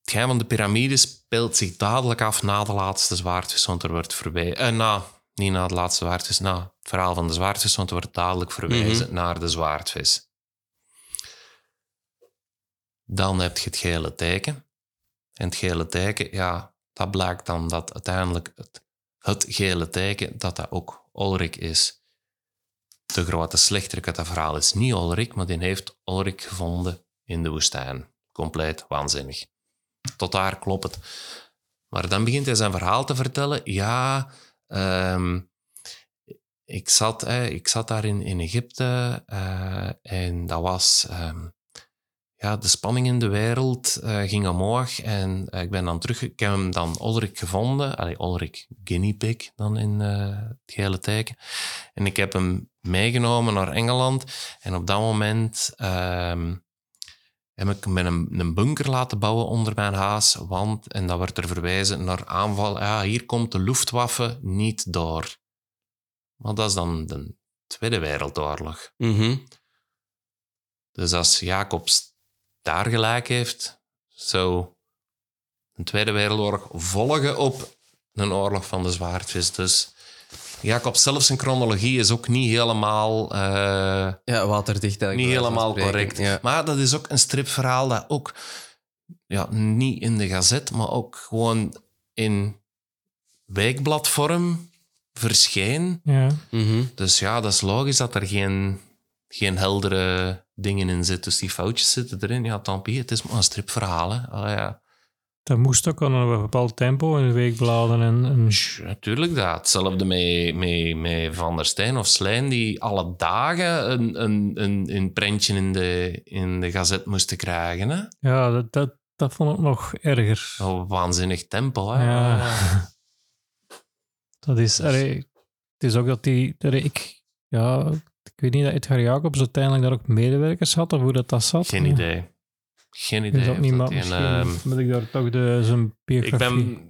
Het geheim van de piramide speelt zich dadelijk af na de laatste zwaardvis, want er wordt verwijzen... Eh, na, niet na de laatste zwaardvis, na het verhaal van de zwaardvis, want er wordt dadelijk verwijzen naar de zwaardvis. Dan heb je het gele teken. En het gele teken, ja, dat blijkt dan dat uiteindelijk het, het gele teken, dat dat ook Olrik is. De grote slechterik uit dat verhaal is niet Olrik, maar die heeft Olrik gevonden in de woestijn. Compleet waanzinnig. Tot daar klopt het. Maar dan begint hij zijn verhaal te vertellen. Ja, ehm, ik, zat, ik zat daar in, in Egypte eh, en dat was... ehm, ja, de spanning in de wereld eh, ging omhoog en eh, ik ben dan terug... Ik heb hem dan Olrik gevonden. Allee, Olrik Guinea Pig dan in eh, het gele teken. En ik heb hem meegenomen naar Engeland. En op dat moment ehm, heb ik hem met een, een bunker laten bouwen onder mijn huis. Want, en dat werd er verwijzen naar aanval. Ja, hier komt de Luftwaffe niet door. Maar dat is dan de Tweede Wereldoorlog. Mhm. Dus als Jacobs daar gelijk heeft, zou een Tweede Wereldoorlog volgen op een oorlog van de zwaardvis. Dus Jacobs zelf zijn chronologie is ook niet helemaal, eh, Ja, waterdicht niet helemaal correct. Ja. Maar dat is ook een stripverhaal dat ook ja, niet in de gazet, maar ook gewoon in weekbladvorm verscheen. Ja. Dus ja, dat is logisch dat er geen, geen heldere dingen in zitten. Dus die foutjes zitten erin. Ja, tant pis, het is maar een stripverhaal. Ja. Dat moest ook aan een bepaald tempo in de weekbladen. En, en Natuurlijk dat. Hetzelfde met, met, met Van der Steen of Slijn, die alle dagen een, een, een, een prentje in de, in de gazet moesten krijgen. Hè. ja, dat, dat, dat vond ik nog erger. Op waanzinnig tempo. Hè. Ja. Dat is, allee, het is ook dat die, dat ik, ja, ik weet niet dat Edgar Jacobs uiteindelijk daar ook medewerkers had, of hoe dat, dat zat. Geen idee. Geen idee. ook niet, dat misschien ehm, moet ik daar toch de, zijn Ik, biografie...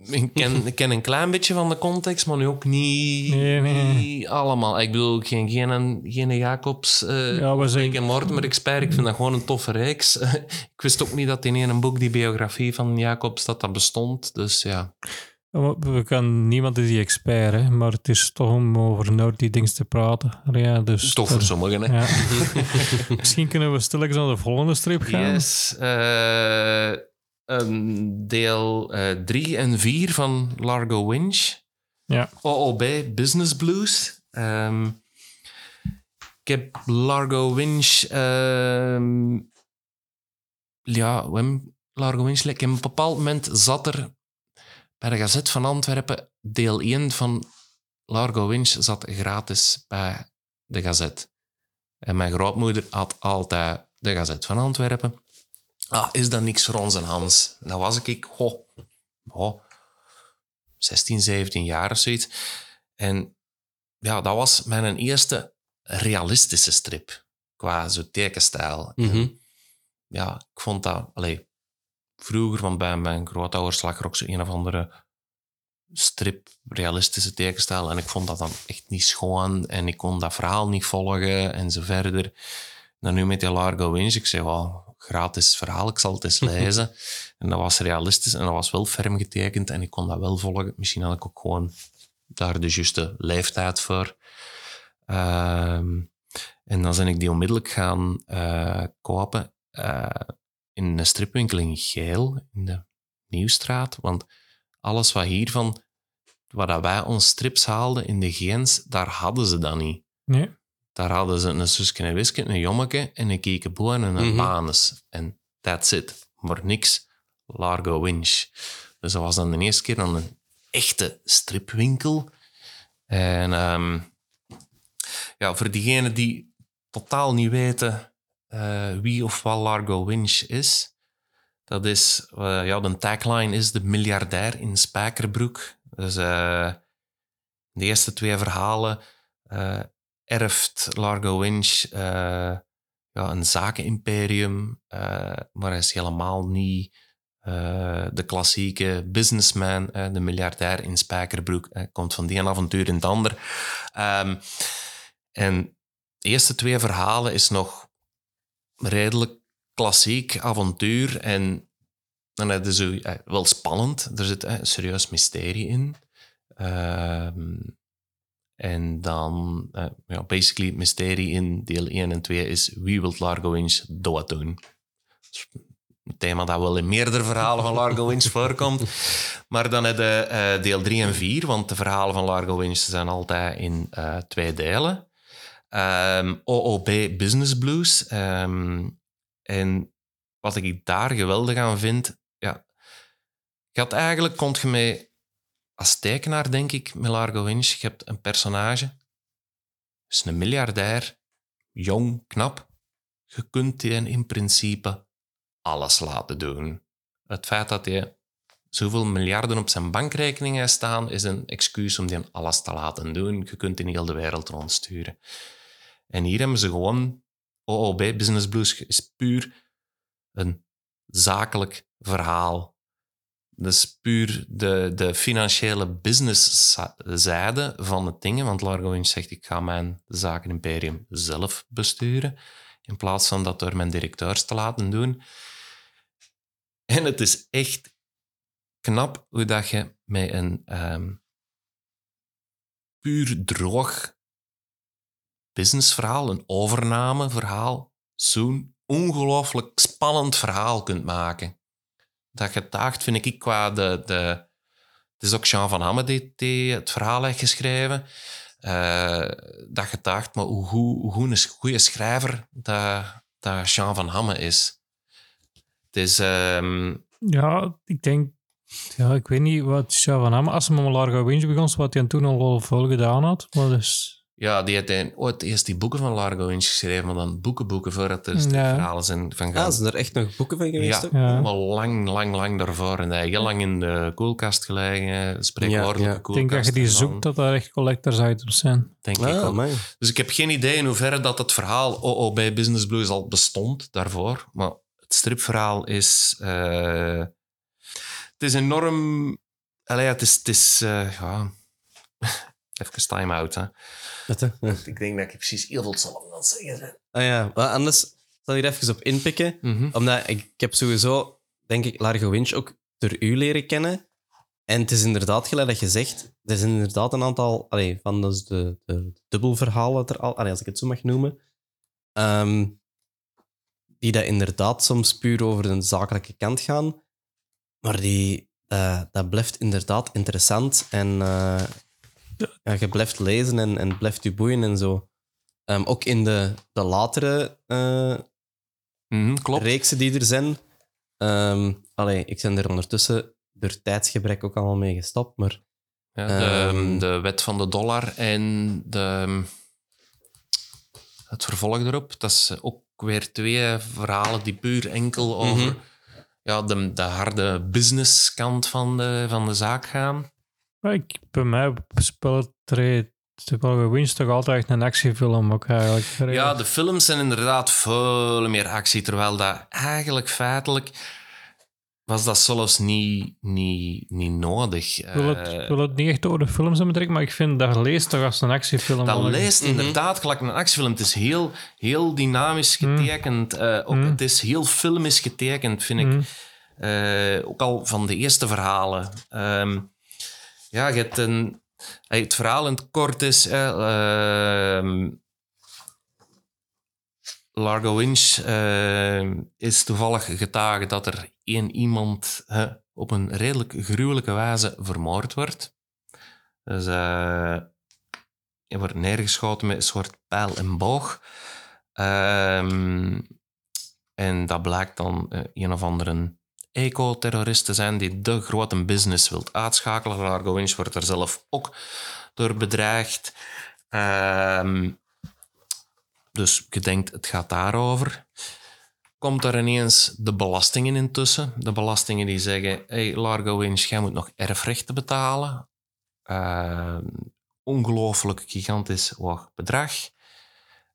ben, ik, ken, ik ken een klein beetje van de context, maar nu ook niet, Nee, nee. niet allemaal. Ik bedoel, ik geen, geen, geen Jacobs uh, Ja, we zijn- en Mortimer-expert. Ik vind dat gewoon een toffe reeks. ik wist ook niet dat in een boek die biografie van Jacobs dat dat bestond. Dus ja. Maar We kan, niemand is die expert, hè, maar het is toch om over nerdy dingen te praten. Ja, dus Tof dat- voor sommigen, hè. Ja. Misschien kunnen we stilletjes naar de volgende strip gaan. Yes. eh, deel 3 en 4 van Largo Winch. Ja. OOB Business Blues. Ehm, ik heb Largo Winch... ehm, ja, Largo Winch... Ik heb op een bepaald moment zat er bij de Gazet van Antwerpen deel 1 van Largo Winch zat gratis bij de Gazet. En mijn grootmoeder had altijd de Gazet van Antwerpen. Ah, is dat niks voor ons en Hans? Dan was ik, goh, goh, 16, 17 jaar of zoiets. En ja, dat was mijn eerste realistische strip. Qua zo tekenstijl. Mhm. Ja, ik vond dat... Allee, vroeger, van bij mijn grootouders lag er ook zo een of andere strip, realistische tekenstijl. En ik vond dat dan echt niet schoon. En ik kon dat verhaal niet volgen en zo verder. Dan nu met die Largo Winch, ik zei, wow, gratis verhaal, ik zal het eens lezen. en dat was realistisch en dat was wel ferm getekend en ik kon dat wel volgen. Misschien had ik ook gewoon daar de juiste leeftijd voor. Ehm, en dan ben ik die onmiddellijk gaan eh, kopen eh, in een stripwinkel in Geel, in de Nieuwstraat. Want alles wat hiervan, waar dat wij ons strips haalden in de Gens, daar hadden ze dat niet. Nee. Daar hadden ze een zusje, een wisje, een jommeke en een kiekeboe en een banes. En that's it. Maar niks Largo Winch. Dus dat was dan de eerste keer aan een echte stripwinkel. En ehm, ja, voor diegenen die totaal niet weten eh, wie of wat Largo Winch is, dat is, eh, ja, de tagline is de miljardair in Spijkerbroek. Dus eh, de eerste twee verhalen eh, erft Largo Winch ja, een zakenimperium, maar hij is helemaal niet de klassieke businessman, de miljardair in Spijkerbroek. Hij komt van die een avontuur in het ander. Ehm, en de eerste twee verhalen is nog redelijk klassiek avontuur en dan heb je zo, eh, wel spannend. Er zit eh, een serieus mysterie in. Ehm, en dan, eh, ja, basically, het mysterie in deel 1 en 2 is wie wil Largo Winch dood doen? Is een thema dat wel in meerdere verhalen van Largo Winch voorkomt. Maar dan heb je eh, deel 3 en 4, want de verhalen van Largo Winch zijn altijd in eh, twee delen. Ehm, OOB Business Blues. Ehm, en wat ik daar geweldig aan vind, ja, je had eigenlijk, kon je mee als tekenaar, denk ik, met Largo Winch, je hebt een personage, is een miljardair, jong, knap. Je kunt die in principe alles laten doen. Het feit dat hij zoveel miljarden op zijn bankrekening heeft staan, is een excuus om die alles te laten doen. Je kunt in heel de wereld rondsturen. En hier hebben ze gewoon OOB, Business Blues, is puur een zakelijk verhaal. Dus puur de, de financiële businesszijde van het dingen. Want Largo Winch zegt, ik ga mijn zakenimperium zelf besturen. In plaats van dat door mijn directeurs te laten doen. En het is echt knap hoe dat je met een ehm, puur droog businessverhaal, een overnameverhaal, zo'n ongelooflijk spannend verhaal kunt maken. Dat getuigt, vind ik, qua de... de het is ook Jean van Hamme die, het verhaal heeft geschreven. Eh, dat getuigt, maar hoe, hoe, een goede schrijver dat, dat Jean van Hamme is. Het is... ehm, Ja, ik denk... Ja, ik weet niet wat Sja van Hamme... Als hij met Largo Winch begon, wat hij toen al veel gedaan had. Maar dus... Ja, die heeft ooit eerst die boeken van Largo Winch geschreven, maar dan boeken, boeken voordat er Ja. verhalen zijn van gaan. Ah, zijn er echt nog boeken van geweest? ja, ook? Ja. maar lang, lang, lang daarvoor. En hij heel lang in de koelkast gelegen, spreekwoordelijke Ja, ja. Ik koelkast. denk dat je die zoekt, dat daar echt collectors items zijn. Denk ik Ah, ook. amai. Dus ik heb geen idee in hoeverre dat het verhaal OOB Business Blues al bestond daarvoor. Maar het stripverhaal is... eh, het is enorm... Allee, het is... Het is eh, ja. Even time-out, hè. Wat, hè? Ja. Ik denk dat ik precies heel veel hetzelfde aan het zeggen. Ah ja, maar anders zal ik er even op inpikken. Mhm. Omdat ik, ik heb sowieso, denk ik, Largo Winch ook door u leren kennen. En het is inderdaad, gelijk dat je zegt, er zijn inderdaad een aantal allee, van dus de, de dubbelverhalen, er al, allee, als ik het zo mag noemen, ehm, die dat inderdaad soms puur over de zakelijke kant gaan. Maar die, eh, dat blijft inderdaad interessant en eh, ja, je blijft lezen en, en blijft je boeien en zo. Ehm, ook in de, de latere eh, Mhm, klopt. reeksen die er zijn. Ehm allee, ik ben er ondertussen door tijdsgebrek ook allemaal mee gestopt, maar Ja, de, Ehm. de wet van de dollar en de, het vervolg erop. Dat is ook weer twee verhalen die puur enkel over Mhm. ja, de, de harde businesskant van de, van de zaak gaan. Ik, bij mij speelt Largo Winch toch altijd echt een actiefilm ook eigenlijk. Ja, de films zijn inderdaad veel meer actie, terwijl dat eigenlijk feitelijk was dat zelfs niet, niet, niet nodig. Ik wil, het, Eh, ik wil het niet echt over de films hebben betrekken, maar ik vind dat leest toch als een actiefilm. Dat leest Mhm. inderdaad gelijk een actiefilm. Het is heel, heel dynamisch Mhm. getekend. eh, ook, Mhm. Het is heel filmisch getekend, vind ik. Eh, ook al van de eerste verhalen. Ehm, ja, eh, Het verhaal in het kort is... eh, ehm, Largo Winch eh, is toevallig getuige dat er één iemand eh, op een redelijk gruwelijke wijze vermoord wordt. Dus uh, hij wordt neergeschoten met een soort pijl en boog. Ehm, en dat blijkt dan uh, een of andere eco-terrorist te zijn die de grote business wilt uitschakelen. Largo Winch wordt er zelf ook door bedreigd. Um, dus je denkt, het gaat daarover. Komt er ineens de belastingen intussen. De belastingen die zeggen, hey Largo Winch, jij moet nog erfrechten betalen. Uh, ongelooflijk gigantisch hoog bedrag.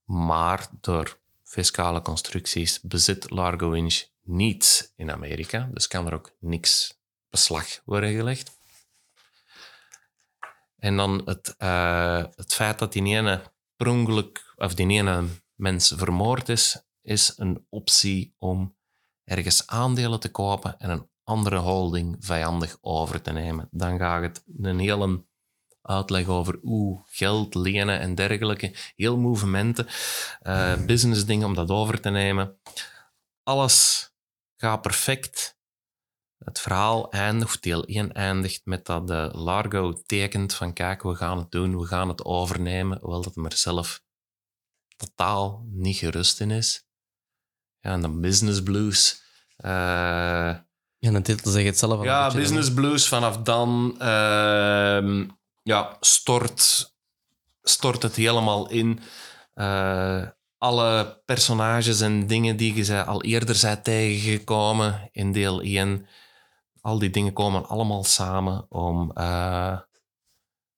Maar door fiscale constructies bezit Largo Winch niets in Amerika. Dus kan er ook niks beslag worden gelegd. En dan het, uh, het feit dat die ene per ongeluk, of die ene mens vermoord is, is een optie om ergens aandelen te kopen en een andere holding vijandig over te nemen. Dan gaat het een hele uitleg over hoe geld lenen en dergelijke. Heel movementen, uh, business dingen om dat over te nemen. Alles gaat perfect. Het verhaal eindigt, deel 1 eindigt met dat de Largo tekent van kijk, we gaan het doen, we gaan het overnemen, hoewel dat hem er zelf totaal niet gerust in is. Ja, en dan Business Blues. Uh, ja, de titel zegt het zelf al. Ja, Business Blues. Vanaf dan uh, ja, stort, stort het helemaal in. Uh, alle personages en dingen die je al eerder zijn tegengekomen in deel 1, al die dingen komen allemaal samen om, uh,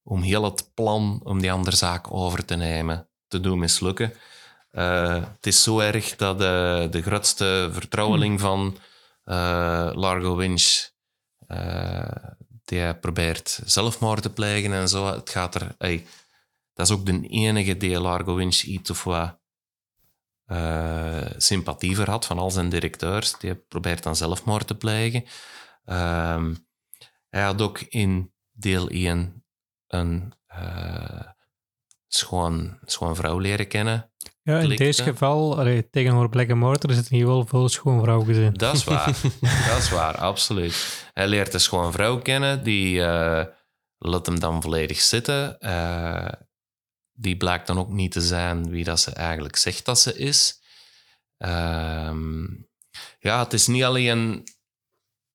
om heel het plan om die andere zaak over te nemen te doen mislukken. Uh, het is zo erg dat de, de grootste vertrouweling hmm. van uh, Largo Winch die probeert zelfmoord te plegen en zo. Het gaat er... Hey, dat is ook de enige die Largo Winch iets of wat uh, sympathie voor had van al zijn directeurs. Die probeert dan zelfmoord te plegen. Uh, hij had ook in deel 1 een uh, schoon, schoon vrouw leren kennen. Ja, in Klikte. deze geval, allee, tegenover Black Mortar, is het hier wel veel schoon vrouw gezien. Dat is waar. dat is waar, absoluut. Hij leert een schoon vrouw kennen, die uh, laat hem dan volledig zitten. Uh, die blijkt dan ook niet te zijn wie dat ze eigenlijk zegt dat ze is. Uh, ja, het is niet alleen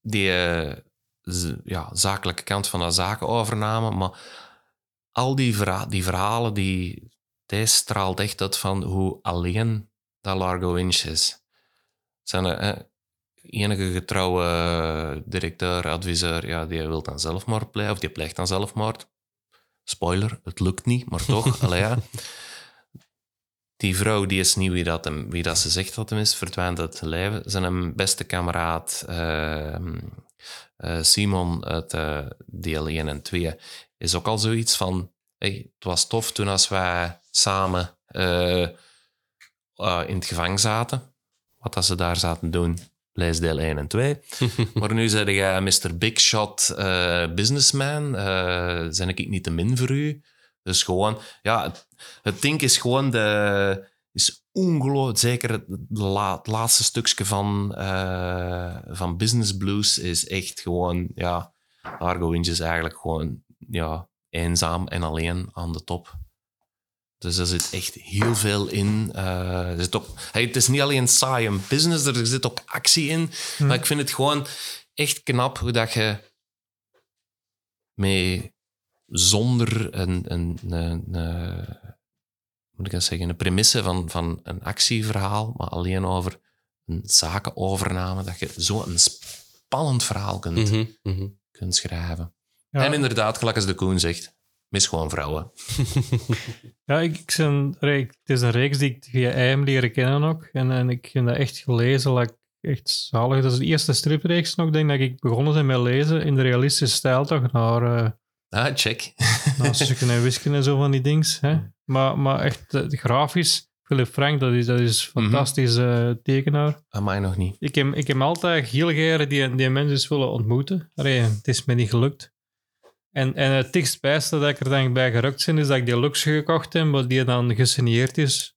die uh, ja, zakelijke kant van de zakenovername, maar al die, die verhalen, die, deze straalt echt uit van hoe alleen dat Largo Inch is. Zijn er, enige getrouwe directeur, adviseur, ja, die wil dan zelfmoord plegen, of die pleegt dan zelfmoord. Spoiler, het lukt niet, maar toch. allee, ja. Die vrouw die is niet wie dat, hem, wie dat ze zegt dat hem is, verdwijnt uit het leven. Zijn beste kameraad uh, uh, Simon uit uh, deel 1 en 2 is ook al zoiets van... Hey, het was tof toen als wij samen in het gevangen zaten. Wat dat ze daar zaten doen, lees deel 1 en 2. maar nu zeg jij Mr. Big Shot uh, businessman. Uh, zijn ik niet te min voor u? Dus gewoon, ja, het, het ding is gewoon de. Is ongelooflijk, zeker het, la, het laatste stukje van, uh, van Business Blues is echt gewoon, ja, Argo Winch is eigenlijk gewoon, ja, eenzaam en alleen aan de top. Dus er zit echt heel veel in. Uh, er zit ook, hey, het is niet alleen saai en business, er zit ook actie in. Hmm. Maar ik vind het gewoon echt knap hoe dat je mee zonder een, een, een, een moet ik dat zeggen, een premisse van, van een actieverhaal, maar alleen over een zakenovername, dat je zo een spannend verhaal kunt, mm -hmm. kunt schrijven. Ja. En inderdaad, gelijk als de Koen zegt, mis gewoon vrouwen. ja, ik, ik zijn, het is een reeks die ik via IM leren kennen ook. En, en ik heb dat echt gelezen, like, echt zalig. Dat is de eerste stripreeks nog, denk dat ik begonnen ben met lezen in de realistische stijl toch, naar... Uh, ah, check. naar stukken en wisken en zo van die dings. Hè. Maar, maar echt, uh, grafisch, Philip Frank, dat is, dat is een mhm. fantastisch uh, tekenaar. Aan mij nog niet. Ik heb, ik heb altijd heel graag die, die mensen willen ontmoeten. Allee, het is me niet gelukt. En, en het dichtstbijste dat ik er dan bij gerukt ben, is dat ik die Lux gekocht heb, wat die dan gesigneerd is.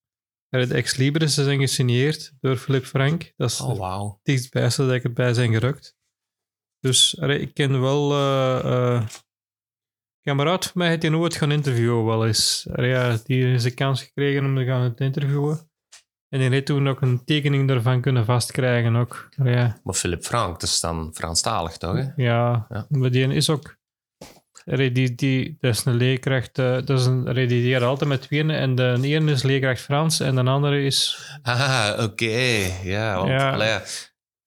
De Ex Libris zijn gesigneerd door Philip Frank. Dat is oh, wow. het dichtstbijste dat ik erbij zijn gerukt. Dus ik ken wel... eh eh, een kameraad van mij heeft die nooit gaan interviewen wel eens. Ja, die heeft een kans gekregen om te gaan interviewen. En die heeft toen ook een tekening daarvan kunnen vastkrijgen ook. Ja. Maar Philip Frank, dat is dan Franstalig, toch? Hè? Ja, Ja. maar die is ook. Die, die, dat is een leerkracht. eh, dat is een, leren altijd met tweeën. En de ene is leerkracht Frans en de andere is. Ah, oké. Ja, want Ja. allee,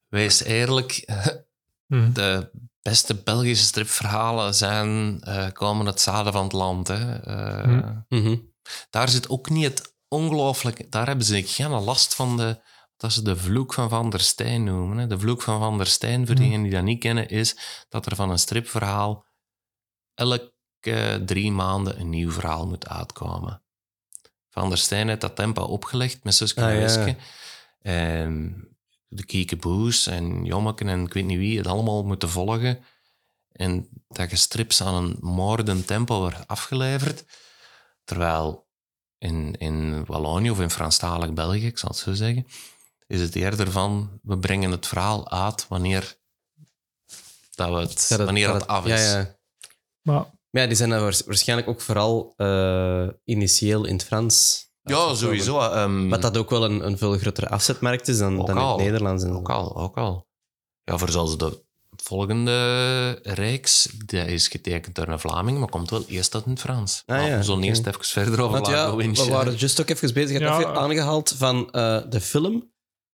wees eerlijk, Hm. de beste Belgische stripverhalen zijn, eh, komen uit het zuiden van het land. Hè. Eh, Hm. Mhm. Daar zit ook niet het ongelooflijk... Daar hebben ze geen last van de... Dat ze de vloek van Van der Stijn noemen. Hè. De vloek van Van der Stijn, voor Hm. diegenen die dat niet kennen, is dat er van een stripverhaal elke drie maanden een nieuw verhaal moet uitkomen. Van der Stijn heeft dat tempo opgelegd met Suske Ah, en ja. Wiske. En de Kiekeboes en Jommeken en ik weet niet wie het allemaal moeten volgen. En dat je strips aan een moordend tempo wordt afgeleverd. Terwijl in, in Wallonië of in Franstalig België, ik zal het zo zeggen, is het eerder van, we brengen het verhaal uit wanneer, dat we het, wanneer dat het af Ja, is. ja. Maar Maar ja, die zijn dan waarschijnlijk ook vooral eh, initieel in het Frans. Ja, sowieso. ehm, Wat dat ook wel een, een veel grotere afzetmarkt is dan, dan in het Nederlands. Ook al, ook al. Ja, voor zelfs de volgende reeks, dat is getekend door een Vlaming, maar komt wel eerst uit in het Frans. Ah, ja, we zullen eerst even verder over Want ja, we waren juist ook even bezig. Je Ja. even aangehaald van eh, de film.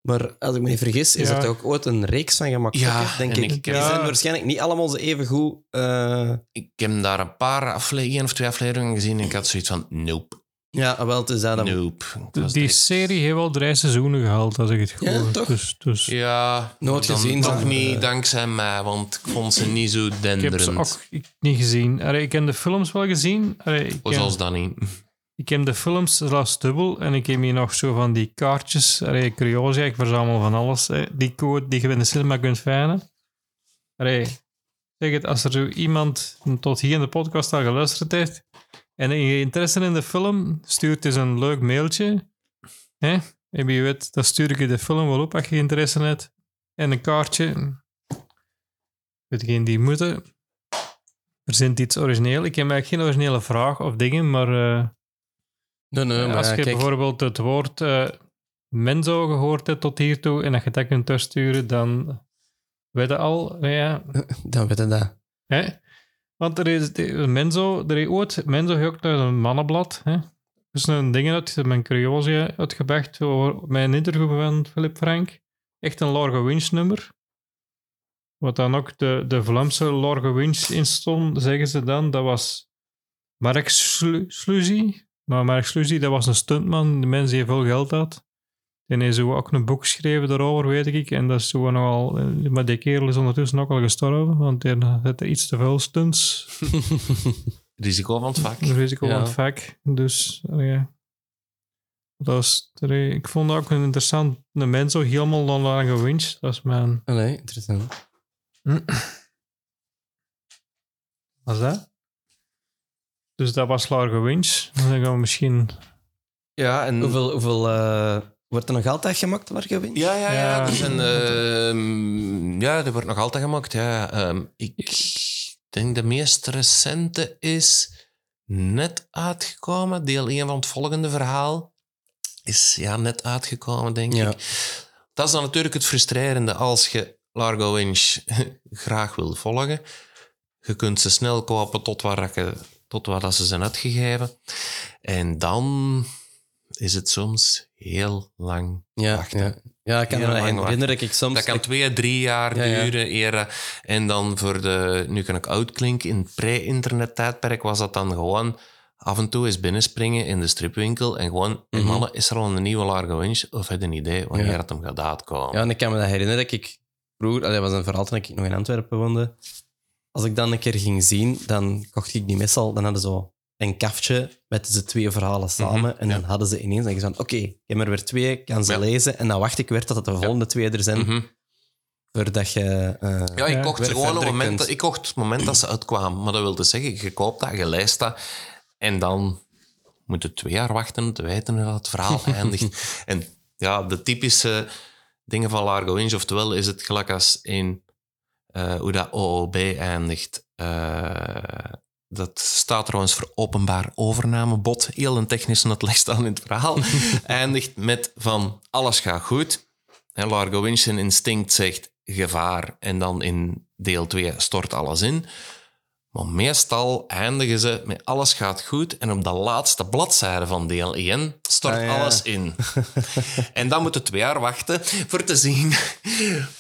Maar als ik me niet vergis, is Ja. er toch ook ooit een reeks van gemaakt? Ja, denk en ik. ik- Die ja. zijn waarschijnlijk niet allemaal zo even goed. eh, Ik heb daar een paar afleveringen, één of twee afleveringen gezien en ik had zoiets van, nope, ja, wel, het is dat dan. nope. Was die direct- serie heeft wel drie seizoenen gehaald, als ik het goed Ja, heb. toch? Dus, dus Ja, Nooit dan gezien, Toch niet eh, dankzij mij, want ik vond ze niet zo ik heb ze ook niet gezien. Allee, ik heb de films wel gezien. Allee, ik, heb, zoals dat niet. Ik heb de films zelfs dubbel. En ik heb hier nog zo van die kaartjes. Allee, curiosia, ik verzamel van alles. Hè. Die code die je in de cinema kunt vinden. Zeg het, als er zo iemand tot hier in de podcast al geluisterd heeft en je interesse in de film, stuurt eens een leuk mailtje. Hè? En wie weet, dan stuur ik je de film wel op als je interesse hebt. En een kaartje. Degenen die moeten. Er zit iets origineel. Ik heb eigenlijk geen originele vraag of dingen, maar eh, Nee, nee, maar als je kijk, bijvoorbeeld het woord eh menzo gehoord hebt tot hiertoe en dat je dat kunt terugsturen, dan weet je al, nou ja, dan weet je dat. Hè? Want er is Menzo, er is ooit, Menzo heeft ook een mannenblad. Hè? Dus een ding uit mijn curiosia uitgebracht over mijn interview van Philip Frank. Echt een Largo Winch nummer. Wat dan ook de, de Vlaamse Largo Winch in stond, zeggen ze dan. Dat was Mark Sluzy. Maar Mark Sluzy, dat was een stuntman. De mens die veel geld had. En hij heeft ook een boek geschreven daarover, weet ik. En dat is zo nogal... eh, Maar die kerel is ondertussen ook al gestorven, want hij had iets te veel stunts. Risico van het vak. Risico Ja. aan het vak. Dus, eh, ja. Dat was, er- ik vond dat ook een interessant een mens, zo helemaal dan aan gewinst. Dat is mijn... Ah, nee, interessant. Wat is dat? Dus dat was Largo Winch. Dan gaan we misschien... Ja, en... Hoeveel, hoeveel eh, wordt er nog altijd gemaakt, Largo Winch? Ja, ja, ja. Ja. Er zijn, ehm, ja, dat wordt nog altijd gemaakt. Ja. Ehm, ik denk de meest recente is net uitgekomen. Deel 1 van het volgende verhaal is ja, net uitgekomen, denk Ja. ik. Dat is dan natuurlijk het frustrerende als je Largo Winch graag wil volgen. Je kunt ze snel kopen tot waar, je, tot waar dat ze zijn uitgegeven. En dan is het soms heel lang Ja, wachten. ja. ja, ik kan Heel me herinneren dat ik soms... dat kan twee, drie jaar Ja, ja. duren. Eer, eh, en dan voor de... Nu kan ik oud klinken. In het pre-internet tijdperk was dat dan gewoon af en toe eens binnenspringen in de stripwinkel en gewoon... Mhm. mannen, is er al een nieuwe Largo Winch? Of heb je een idee wanneer Ja. het hem gaat uitkomen? Ja, en ik kan me dat herinneren dat ik vroeger... Dat was een verhaal toen ik nog in Antwerpen woonde. Als ik dan een keer ging zien, dan kocht ik die meestal... Dan hadden ze zo een kaftje met ze twee verhalen samen. Mhm, en dan ja. hadden ze ineens dan gezegd... Oké, ik heb er weer twee, kan ze Ja. lezen. En dan wacht ik weer tot de volgende twee er zijn. Mhm. Voordat je... eh, Ja, ik kocht gewoon op het moment, dat, ik kocht het moment dat ze uitkwamen. Maar dat wil dus zeggen, je koopt dat, je leest dat. En dan moet je twee jaar wachten om te weten hoe dat het verhaal eindigt. En ja, de typische dingen van Largo Winch, oftewel is het gelijk als een, eh, hoe dat OOB eindigt. eh, dat staat trouwens voor openbaar overnamebod. Heel een technisch uitleg staan in het verhaal. eindigt met van alles gaat goed. En Largo Winch zijn instinct zegt gevaar. En dan in deel 2 stort alles in. Maar meestal eindigen ze met alles gaat goed. En op de laatste bladzijde van deel 1 stort Ah, ja. alles in. en dan moet je twee jaar wachten voor te zien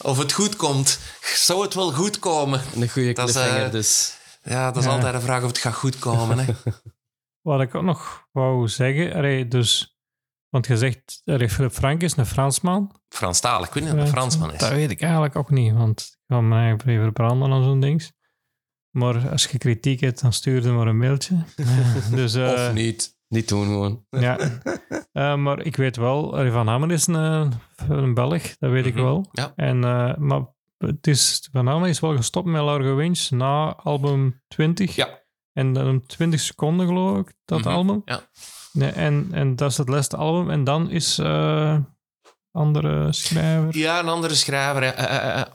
of het goed komt. Zou het wel goed komen? Een goede Dat is, cliffhanger, eh, dus. Ja, dat is Ja. altijd de vraag of het gaat goed komen. Hè? Wat ik ook nog wou zeggen, allee, dus, want je zegt, allee, Philip Frank is een Fransman. Franstalig, ik weet niet of het een Fransman is. Dat weet ik eigenlijk ook niet, want ik ga me eigenlijk even branden aan zo'n ding. Maar als je kritiek hebt, dan stuur je maar een mailtje. Dus, eh, of niet. Niet doen gewoon. Ja. Eh, maar ik weet wel, Van Hamer is een, een Belg, dat weet ik Mhm. wel. Ja. En, eh, maar het is, Van Hamer is wel gestopt met Largo Winch na album 20. Ja. En dan om 20 seconden, geloof ik, dat Mhm. album. Ja. Nee, en, en dat is het laatste album. En dan is eh andere schrijver. Ja, een andere schrijver. ja. Eh, eh, eh.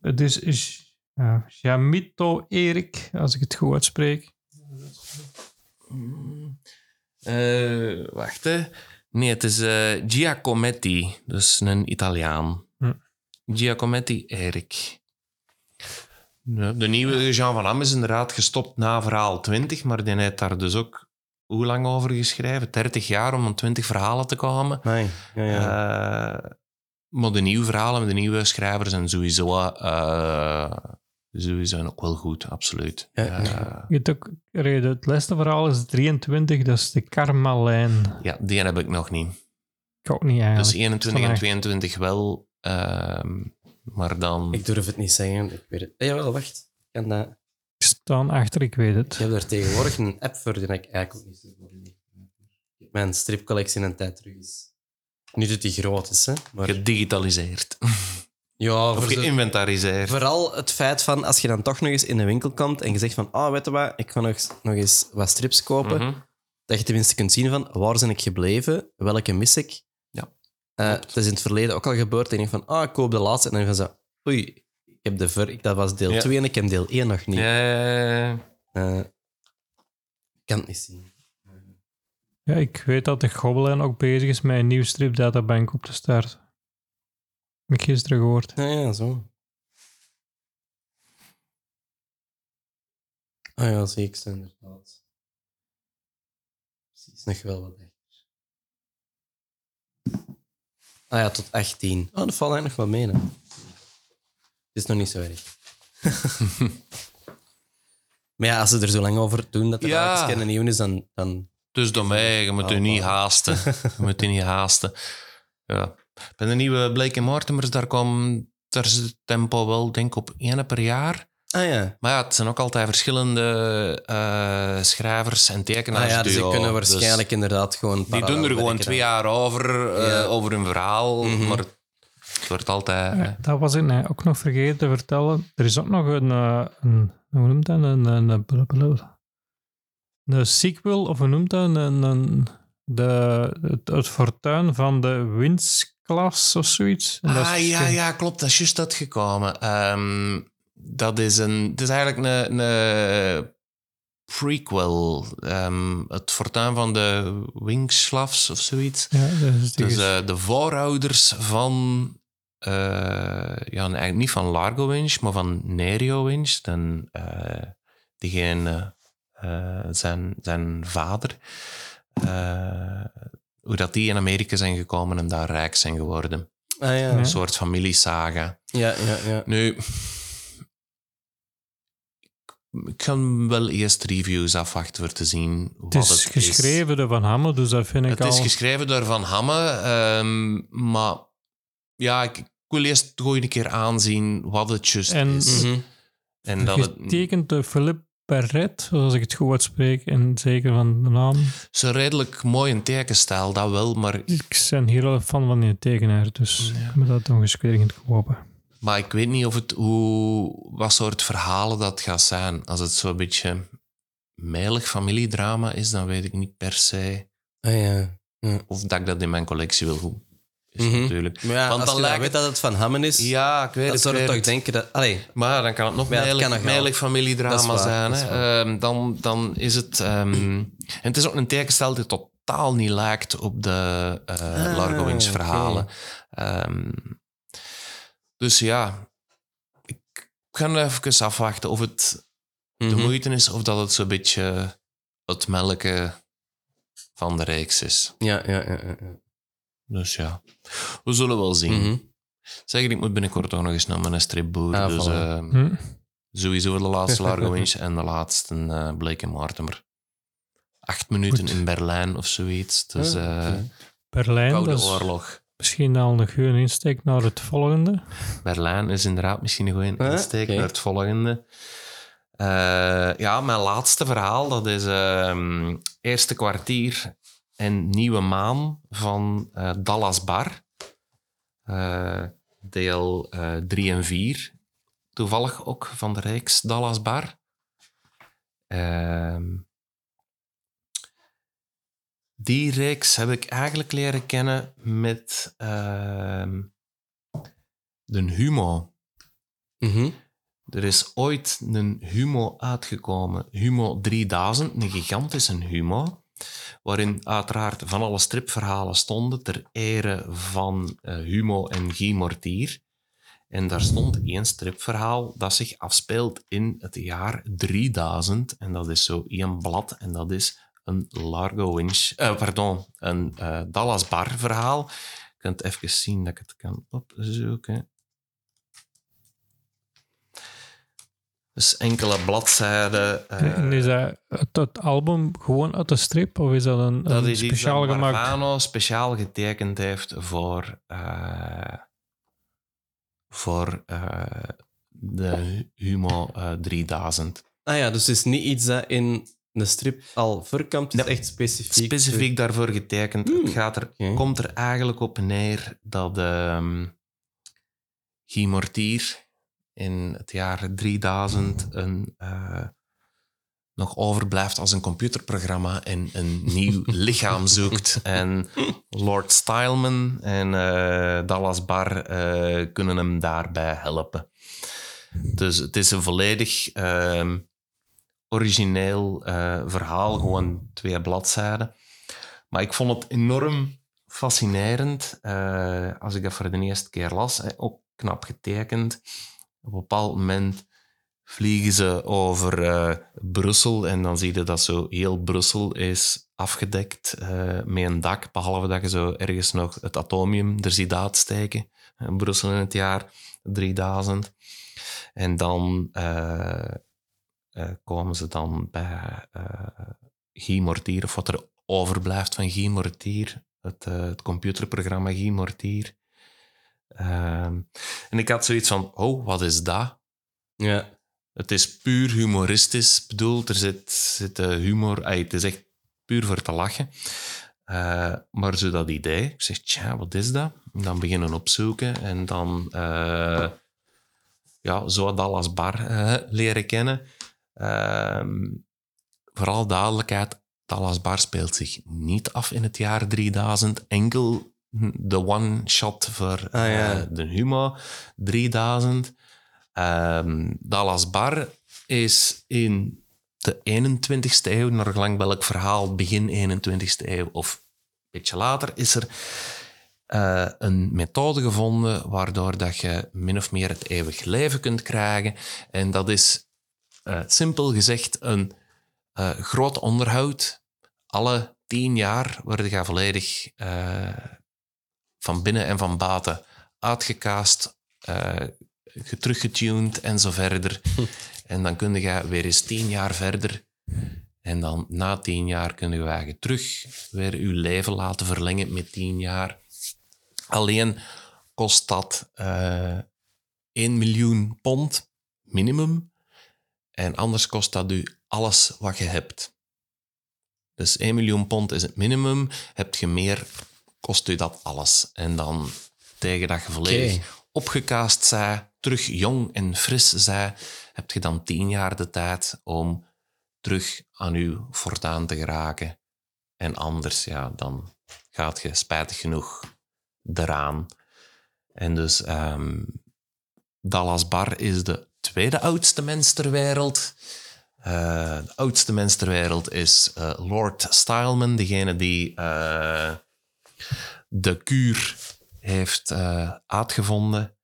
Het is, is ja, Jamito Erik, als ik het goed uitspreek. Eh, wacht, hè. Nee, het is eh, Giacometti, dus een Italiaan. Hm. Giacometti Erik. De nieuwe Jean van Am is inderdaad gestopt na verhaal 20, maar die heeft daar dus ook hoe lang over geschreven? 30 jaar om aan 20 verhalen te komen. Nee, ja, ja. Eh, maar de nieuwe verhalen met de nieuwe schrijvers zijn sowieso, eh, sowieso ook wel goed, absoluut. Ja, ja. Je hebt ook, het laatste verhaal is 23, dat is de Karmalijn. ja, die heb ik nog niet. Ik ook niet eigenlijk. Dus 21 en Vandaag. 22 wel. ehm, maar dan... Ik durf het niet zeggen. Ik weet het. Eh, jawel, wacht. Ik, kan dat... Ik staan achter, ik weet het. ik heb er tegenwoordig een app voor die ik eigenlijk ook niet zo voor heb. Mijn stripcollectie een tijd terug is. Niet dat die groot is, hè. Maar gedigitaliseerd. ja, Of voor geïnventariseerd. Vooral het feit van als je dan toch nog eens in een winkel komt en je zegt van, ah, weet je wat, ik ga nog, eens- nog eens wat strips kopen, Mhm. dat je tenminste kunt zien van, waar ben ik gebleven, welke mis ik. Ja, Eh, klopt. het is in het verleden ook al gebeurd en ik denk van, ah, ik koop de laatste en dan van zo, oei, ik heb de ver, ik- dat was deel Ja. 2 en ik heb deel 1 nog niet. Ja, Eh, ik kan het niet zien. Ja, ik weet dat de Gobelijn ook bezig is met een nieuw stripdatabank op te starten. Heb ik gisteren gehoord. Ja, ja, zo. Ah ja, zie ik ze inderdaad. Precies, nog wel wat echt. Ah ja, tot 18. Oh, dat valt eigenlijk nog wel mee, hè. Het is nog niet zo erg. maar ja, als ze er zo lang over doen dat er Ja. ja. een nieuw is, dan... dan Dus door mij, je moet je Oh, niet haasten. Je moet je niet haasten. Ja. Bij de nieuwe Blake en Mortimers, daar komt het tempo wel, denk ik, op één per jaar. ah ja. Maar ja, het zijn ook altijd verschillende eh, schrijvers en tekenaars. Ah ja, dus die kunnen Dus waarschijnlijk inderdaad gewoon... die doen er gewoon twee jaar over, eh, over een verhaal. Mhm. Maar het wordt altijd... Ja, dat was ik nee, ook nog vergeten te vertellen. Er is ook nog een, eh, een hoe noemt dat? Een, een, een, blablabla. een sequel, of hoe noemt dat? Een, een, de, het, het fortuin van de Of zoiets. En dat ah, is- ja, ja, klopt. Dat is juist uitgekomen. Ehm, dat is een... Het is eigenlijk een, een prequel. Ehm, het fortuin van de Wingslavs of zoiets. Ja, dat Dus eh, de voorouders van... eh, ja, eigenlijk niet van Largo Winch, maar van Nerio Winch. Dan, eh, diegene, eh, zijn, zijn vader. Hoe dat die in Amerika zijn gekomen en daar rijk zijn geworden. Ah ja. Ja. Een soort familiesaga. Ja, ja, ja. Nu, ik kan wel eerst reviews afwachten voor te zien wat het het is geschreven door Van Hamme, dus dat vind ik Het al... is geschreven door Van Hamme, ehm, maar ja, ik, ik wil eerst gewoon een keer aanzien wat het juist En- is. En dat het Getekend door Philippe Perret, zoals ik het goed uitspreek, en zeker van de naam. zo redelijk mooi een tekenstijl, dat wel, maar, Ik ben hier al een fan van die tekenaar, dus Ja. ik moet dat nog eens in kopen. maar ik weet niet of het, hoe, wat soort verhalen dat gaat zijn. Als het zo'n beetje meilig familiedrama is, dan weet ik niet per se Ah ja. of dat ik dat in mijn collectie wil. Is Mhm. natuurlijk. Maar ja, Want als dan je lijkt weet dat het van Hammen is, Ja, ik weet dan het. zou ik je toch het. denken dat... Allee, Maar dan kan het nog het meilig, familiedrama zijn. Hè. Ehm, dan, dan is het... ehm, en het is ook een tekenstel die totaal niet lijkt op de eh Ah, Largo Winch oké. verhalen. Ehm, dus ja, ik ga even afwachten of het de mhm. moeite is of dat het zo'n beetje het melken van de reeks is. Ja. ja, ja. Dus ja, we zullen wel zien. Zeg, ik moet binnenkort ook nog eens naar mijn stripboer. Ah, dus Hm. sowieso de laatste Largo Winch en de laatste uh, Blake Mortimer. Acht minuten Goed. in Berlijn of zoiets. Dus eh oké. Berlijn, Koude dat is Oorlog. misschien al een goede insteek naar het volgende. Berlijn is inderdaad misschien een goede insteek naar het volgende. Eh, ja, mijn laatste verhaal, dat is ehm, eerste kwartier en nieuwe maan van eh, Dallas Bar. Eh, deel 3 en 4. Toevallig ook van de reeks Dallas Bar. Ehm, die reeks heb ik eigenlijk leren kennen met ehm, de Humo. Mhm. Er is ooit een Humo uitgekomen, Humo 3000, een gigantische Humo, waarin uiteraard van alle stripverhalen stonden ter ere van eh, Humo en Guy Mortier. En daar stond één stripverhaal dat zich afspeelt in het jaar 3000. En dat is zo één blad en dat is een Largo Winch, eh, pardon, een eh, Dallas Bar verhaal. Je kunt even zien dat ik het kan opzoeken. Dus enkele bladzijden. eh, en is dat het, album gewoon uit de strip? Of is dat een, dat een is iets speciaal dat gemaakt? Marvano speciaal getekend heeft voor, eh, voor eh, de Humo eh, 3000. Ah ja, dus het is niet iets dat in de strip al voorkomt. Het is Nee. echt specifiek. Specifiek daarvoor getekend. Hmm, Het gaat er, komt er eigenlijk op neer dat ehm Guy Mortier in het jaar 3000 een, eh, nog overblijft als een computerprogramma en een nieuw lichaam zoekt. En Lord Styleman en eh, Dallas Bar eh, kunnen hem daarbij helpen. Dus het is een volledig ehm, origineel verhaal, gewoon twee bladzijden. Maar ik vond het enorm fascinerend als ik dat voor de eerste keer las. ook knap getekend. Op een bepaald moment vliegen ze over eh, Brussel en dan zie je dat zo heel Brussel is afgedekt eh, met een dak, behalve dat je zo ergens nog het atomium er ziet uitsteken. In Brussel in het jaar 3000. En dan eh, eh, komen ze dan bij eh Guy Mortier, of wat er overblijft van Guy Mortier, het, eh, het computerprogramma Guy Mortier. Ehm, en ik had zoiets van, oh, wat is dat? Ja. Het is puur humoristisch bedoeld. Er zit, zit eh, humor... ay, het is echt puur voor te lachen. Eh, maar zo dat idee, ik zeg, tja, wat is dat? En dan beginnen opzoeken en dan eh, ja, zo Dallas Bar leren kennen. Ehm, vooral duidelijkheid, Dallas Bar speelt zich niet af in het jaar 3000. Enkel de one-shot voor Ah, ja. eh, de Humo 3000. Ehm, Dallas Bar is in de 21ste eeuw, naar gelang welk verhaal, begin 21ste eeuw of een beetje later, is er eh, een methode gevonden waardoor dat je min of meer het eeuwig leven kunt krijgen. En dat is eh, simpel gezegd een groot onderhoud. Alle tien jaar worden je volledig van binnen en van buiten uitgekaast, eh teruggetuned en zo verder. En dan kun je weer eens tien jaar verder. En dan na tien jaar kun je wagen terug weer je leven laten verlengen met tien jaar. Alleen kost dat eh 1 miljoen pond minimum. En anders kost dat u alles wat je hebt. Dus 1 miljoen pond is het minimum. Heb je meer, kost u dat alles. En dan tegen dat je volledig Oké. opgekaast zij, terug jong en fris zij, heb je dan tien jaar de tijd om terug aan uw fortuin te geraken. En anders, ja, dan gaat je spijtig genoeg eraan. En dus ehm, Dallas Bar is de tweede oudste mens ter wereld. Eh, de oudste mens ter wereld is eh, Lord Styleman, degene die eh, de kuur heeft eh, uitgevonden.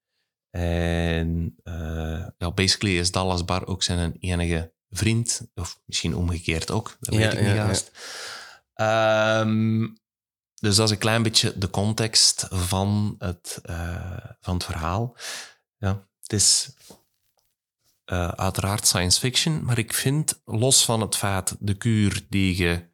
En eh, ja, basically is Dallas Bar ook zijn enige vriend. Of misschien omgekeerd ook, dat Ja, weet ik niet ja, juist. Ehm, dus dat is een klein beetje de context van het, eh, van het verhaal. Ja, het is uiteraard science fiction, maar ik vind, los van het feit, de kuur die je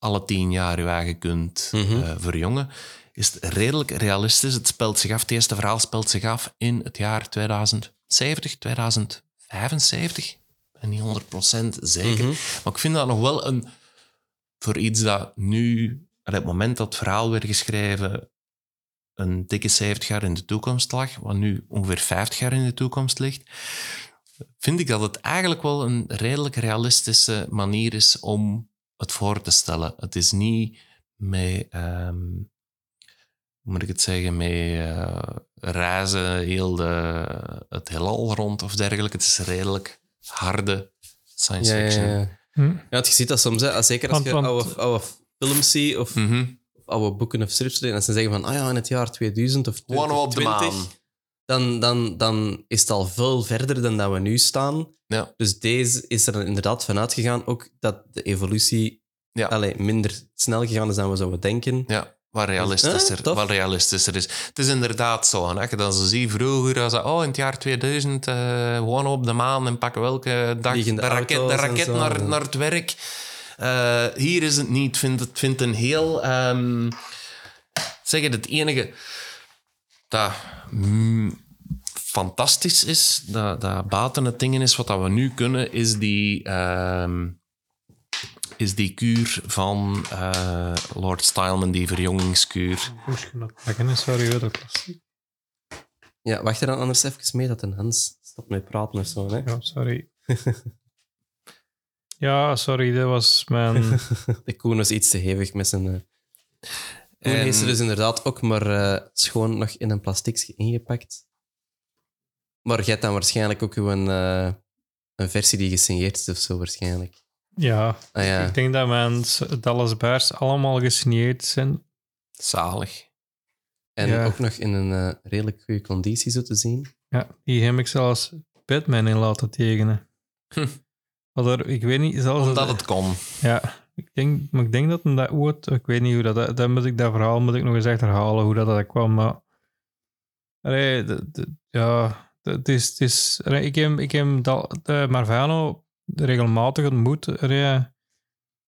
alle tien jaar je eigen kunt Mhm. eh, verjongen, is het redelijk realistisch. Het speelt zich af, het eerste verhaal speelt zich af in het jaar 2070, 2075. Ik ben niet 100% zeker. Mhm. Maar ik vind dat nog wel een... Voor iets dat nu, op het moment dat het verhaal werd geschreven, een dikke 70 jaar in de toekomst lag, wat nu ongeveer 50 jaar in de toekomst ligt, vind ik dat het eigenlijk wel een redelijk realistische manier is om het voor te stellen. Het is niet met, ehm, hoe moet ik het zeggen, met eh, reizen heel de, het heelal rond of dergelijke. Het is redelijk harde science Ja, ja, fiction. ja. Hm. Ja, want je ziet dat soms, hè, zeker als Want- je want- oude, oude films ziet of Mhm. oude boeken of strips en ze zeggen van, ah ja, in het jaar 2000 of One op de 2020, maan. Dan, dan, dan is het al veel verder dan dat we nu staan. Ja. Dus deze is er inderdaad vanuit gegaan ook dat de evolutie Ja. minder snel gegaan is dan we zouden denken. Ja, wat realistischer, Ah, tof. wat realistischer is. Het is inderdaad zo. hè. Je dan zo vroeger als dat, oh, in het jaar 2000 eh gewoon op de maan en pakken welke dag de raket, de raket zo, naar, ja. naar het werk. Eh, hier is het niet. Het vind een heel... ehm zeg het, het enige dat mm, fantastisch is, dat, dat buiten het dingen is wat dat we nu kunnen, is die... ehm, is die kuur van eh, Lord Styleman, die verjongingskuur. Moest je dat pakken, sorry dat klassiek. Ja, wacht er dan anders even mee dat een Hans stopt met praten of zo. Hè? Ja, sorry. ja, sorry, dat was mijn... De Koen was iets te hevig met zijn... eh Koen En- heeft ze dus inderdaad ook maar eh, schoon nog in een plastic ingepakt. Maar jij hebt dan waarschijnlijk ook gewoon eh, een versie die gesigneerd is of zo, waarschijnlijk. Ja, Ah ja, ik denk dat mijn Dallas Bears allemaal gesigneerd zijn. Zalig. en ja. ook nog in een eh, redelijk goede conditie zo te zien. Ja, die heb ik zelfs Batman in laten tekenen. Hm. Waardoor, ik weet niet, zelfs... Omdat het kon. Ja, ik denk, maar ik denk dat hem dat. Ik weet niet hoe dat... Dat, moet ik, dat verhaal moet ik nog eens echt herhalen, hoe dat, dat kwam, maar... Allee, ja, het is... Het is ik heb, ik heb dat, Marvano regelmatig ontmoet. Allee,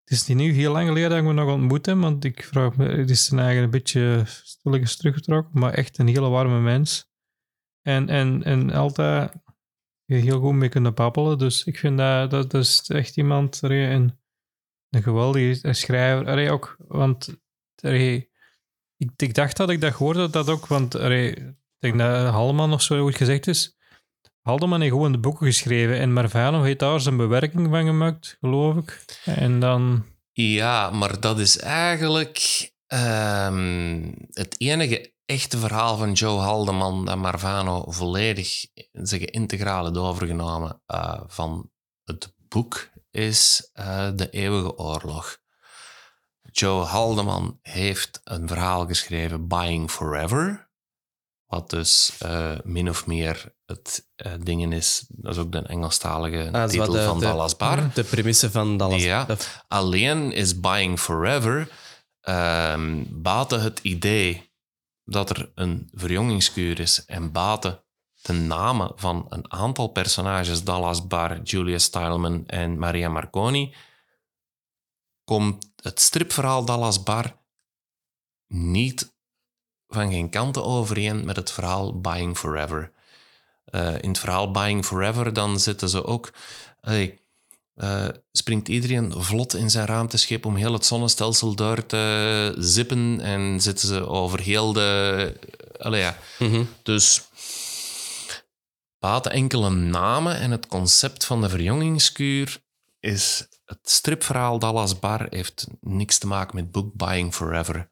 het is niet nu heel lang geleden dat ik me nog ontmoet heb, want ik vraag me... Het is zijn eigen een beetje stilletjes teruggetrokken, maar echt een hele warme mens. En, en, en altijd heel goed mee kunnen babbelen. Dus ik vind dat, dat, is echt iemand, een, een geweldige schrijver. Ook, want ik, ik dacht dat ik dat gehoord had, dat ook, want allee, ik denk dat Haldeman nog zo goed gezegd is. Haldeman heeft gewoon de boeken geschreven en Marvano heeft daar zijn bewerking van gemaakt, geloof ik. En dan... Ja, maar dat is eigenlijk ehm, het enige echte verhaal van Joe Haldeman dat Marvano volledig, zeggen integraal heeft overgenomen eh, van het boek, is eh, De Eeuwige Oorlog. Joe Haldeman heeft een verhaal geschreven, Buying Forever, wat dus eh, min of meer het eh dingen is, dat is ook de Engelstalige Ah, titel de- van de- Dallas Bar. De premisse van Dallas. Ja. Alleen is Buying Forever ehm baten het idee dat er een verjongingskuur is en baten de namen van een aantal personages, Dallas Bar, Julia Stileman en Maria Marconi, komt het stripverhaal Dallas Bar niet van geen kanten overeen met het verhaal Buying Forever. Eh, in het verhaal Buying Forever dan zitten ze ook... Hey, eh, springt iedereen vlot in zijn ruimteschip om heel het zonnestelsel door te zippen en zitten ze over heel de... Allee, ja. Mhm. Dus baten enkele namen en het concept van de verjongingskuur is... Het stripverhaal Dallas Bar heeft niks te maken met Book Buying Forever.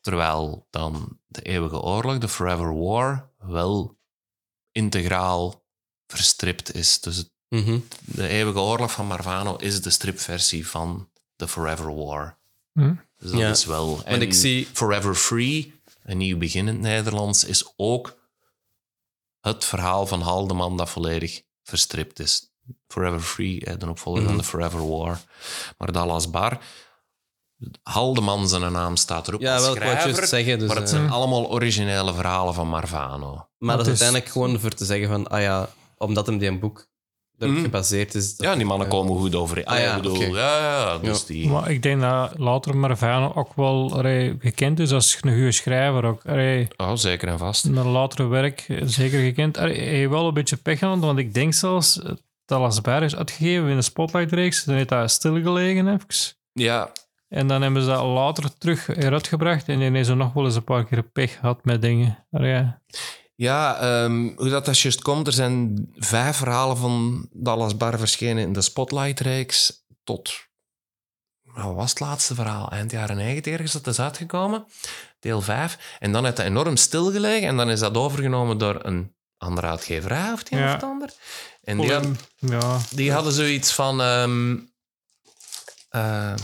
Terwijl dan de Eeuwige Oorlog, de Forever War, wel integraal verstript is. Dus het- Mhm. de Eeuwige Oorlog van Marvano is de stripversie van de Forever War. Hm. Dus dat Ja. is wel... En ik zie- Forever Free, een nieuw begin in het Nederlands, is ook het verhaal van Haldeman dat volledig verstript is. Forever Free, hè, de opvolger van Mhm. de Forever War. Maar Dallas Bar... Haldeman zijn naam staat erop Ja, als wel, ik wou het schrijver, zeggen. Dus, maar het eh, zijn allemaal originele verhalen van Marvano. maar dat is- uiteindelijk gewoon voor te zeggen van, ah ja, omdat hem die een boek erop Mhm. gebaseerd is. dat- Ja, die mannen eh, komen goed overeen. Ah, ja, ik bedoel, oké. ja, ja, dus Ja. die... Maar ik denk dat later Marvano ook wel allee, gekend is als een goede schrijver. Ook. Allee, Oh, zeker en vast. naar latere werk zeker gekend. Allee, hij heeft wel een beetje pech gehad, want ik denk zelfs dat Las is uitgegeven in de Spotlight-reeks. Dan heeft dat stilgelegen even. Ja, En dan hebben ze dat later terug heruitgebracht. En dan is er nog wel eens een paar keer pech gehad met dingen. Allee, Ja, ehm, hoe dat, dat juist komt, er zijn vijf verhalen van Dallas Bar verschenen in de Spotlight-reeks tot... Wat was het laatste verhaal? Eind jaren 90 ergens dat is uitgekomen. Deel 5. En dan heeft dat enorm stilgelegen en dan is dat overgenomen door een andere uitgeverij of Ja. of het ander. En die, had- ja, die hadden zoiets van... eh,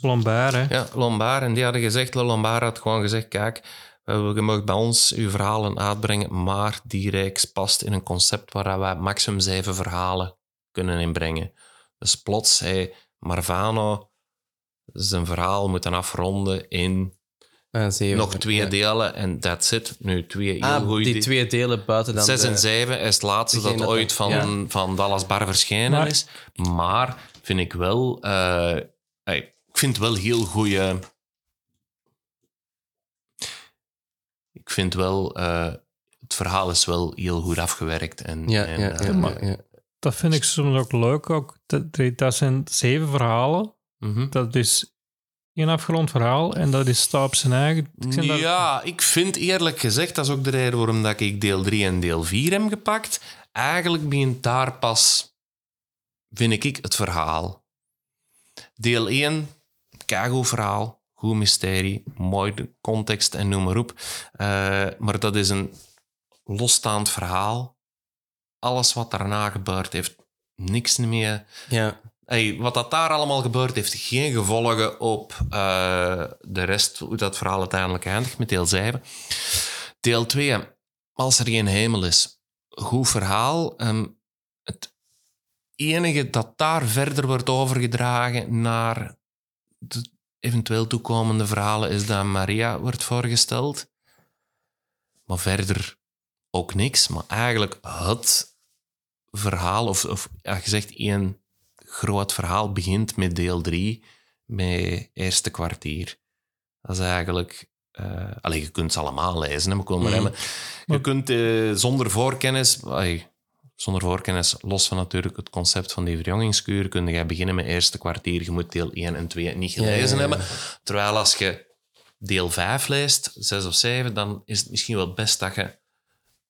Lombard, hè. ja, Lombard. En die hadden gezegd, Lombard had gewoon gezegd, kijk, je mag bij ons uw verhalen uitbrengen, maar die reeks past in een concept waar wij maximum zeven verhalen kunnen inbrengen. Dus plots, hey, Marvano zijn verhaal moeten afronden in eh, zeven. nog twee Ja. delen en that's it. Nu twee heel Ah, goeie die di- twee delen buiten dan Zes de- en zeven is het laatste dat ooit van, ja. van Dallas Bar verschenen Maar- is. Maar vind ik wel... eh, hey, ik vind wel heel goede... Ik vind wel... eh, het verhaal is wel heel goed afgewerkt. En, Ja, en, ja, eh, ja, maar- ja, ja. Dat vind ik soms ook leuk. Ook. Dat, dat zijn zeven verhalen. mhm. Dat is één afgerond verhaal. En dat is staat op zijn eigen. Ik dat- Ja, ik vind eerlijk gezegd, dat is ook de reden waarom dat ik deel 3 en deel 4 heb gepakt. Eigenlijk begint daar pas, vind ik, het verhaal. Deel 1, keigoed verhaal, goed mysterie, mooi de context en noem maar op. Eh, maar dat is een losstaand verhaal. Alles wat daarna gebeurt heeft niks meer ja. Hey, wat dat daar allemaal gebeurt, heeft geen gevolgen op eh, de rest, hoe dat verhaal uiteindelijk eindigt met deel 7. Deel 2, als er geen hemel is. Goed verhaal. Ehm, het enige dat daar verder wordt overgedragen naar de eventueel toekomende verhalen is dat Maria wordt voorgesteld. Maar verder ook niks. Maar eigenlijk het verhaal, of, of ja, gezegd één groot verhaal begint met deel 3, met eerste kwartier. Dat is eigenlijk... allee, je kunt ze allemaal lezen, hè, maar Mhm. hebben. Je kunt eh, zonder voorkennis... allee, zonder voorkennis, los van natuurlijk het concept van die verjongingskuur, kun je beginnen met eerste kwartier. Je moet deel 1 en 2 niet ja, gelezen ja. hebben. Terwijl als je deel 5 leest, 6 of 7, dan is het misschien wel best dat je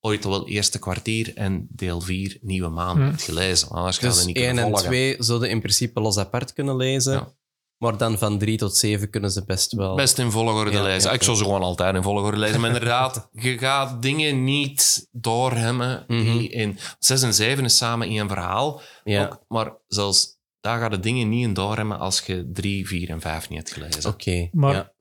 ooit al wel eerste kwartier en deel 4 nieuwe maan Hm. hebt gelezen. Anders Dus niet 1 kunnen en volgen. 2 zouden in principe los apart kunnen lezen. Ja. Maar dan van 3 tot 7 kunnen ze best wel. Best in volgorde Ja, lezen. ja, ik zou ze gewoon altijd in volgorde lezen. Maar inderdaad, je gaat dingen niet doorhemmen die in... 6 en 7 is samen één verhaal. Ja, Ook, maar zelfs daar gaat de dingen niet in doorhemmen als je 3, 4 en 5 niet hebt gelezen. oké. Maar-.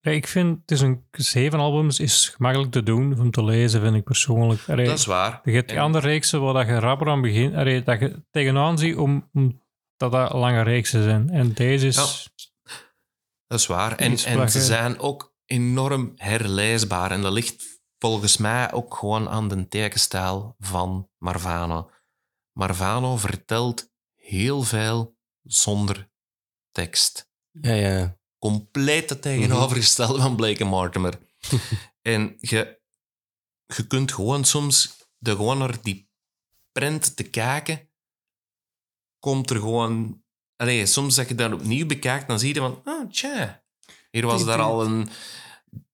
Ja, ik vind, het is een zeven albums is gemakkelijk te doen om te lezen, vind ik persoonlijk. Allee, Dat is waar. je hebt die En- andere reeksen waar dat je rapper aan begint, allee, dat je tegenaan ziet om, om dat dat lange reeksen zijn. En deze is... Ja. Dat is waar. En, en ze zijn ook enorm herleesbaar. En dat ligt volgens mij ook gewoon aan de tekenstijl van Marvano. Marvano vertelt heel veel zonder tekst. ja, ja. Compleet het tegenovergestelde van Blake en Mortimer. en je, je kunt gewoon soms de gewoon naar die prent te kijken, komt er gewoon... Allee, soms dat je dat opnieuw bekijkt, dan zie je van, ah, tja, hier was Die- daar al een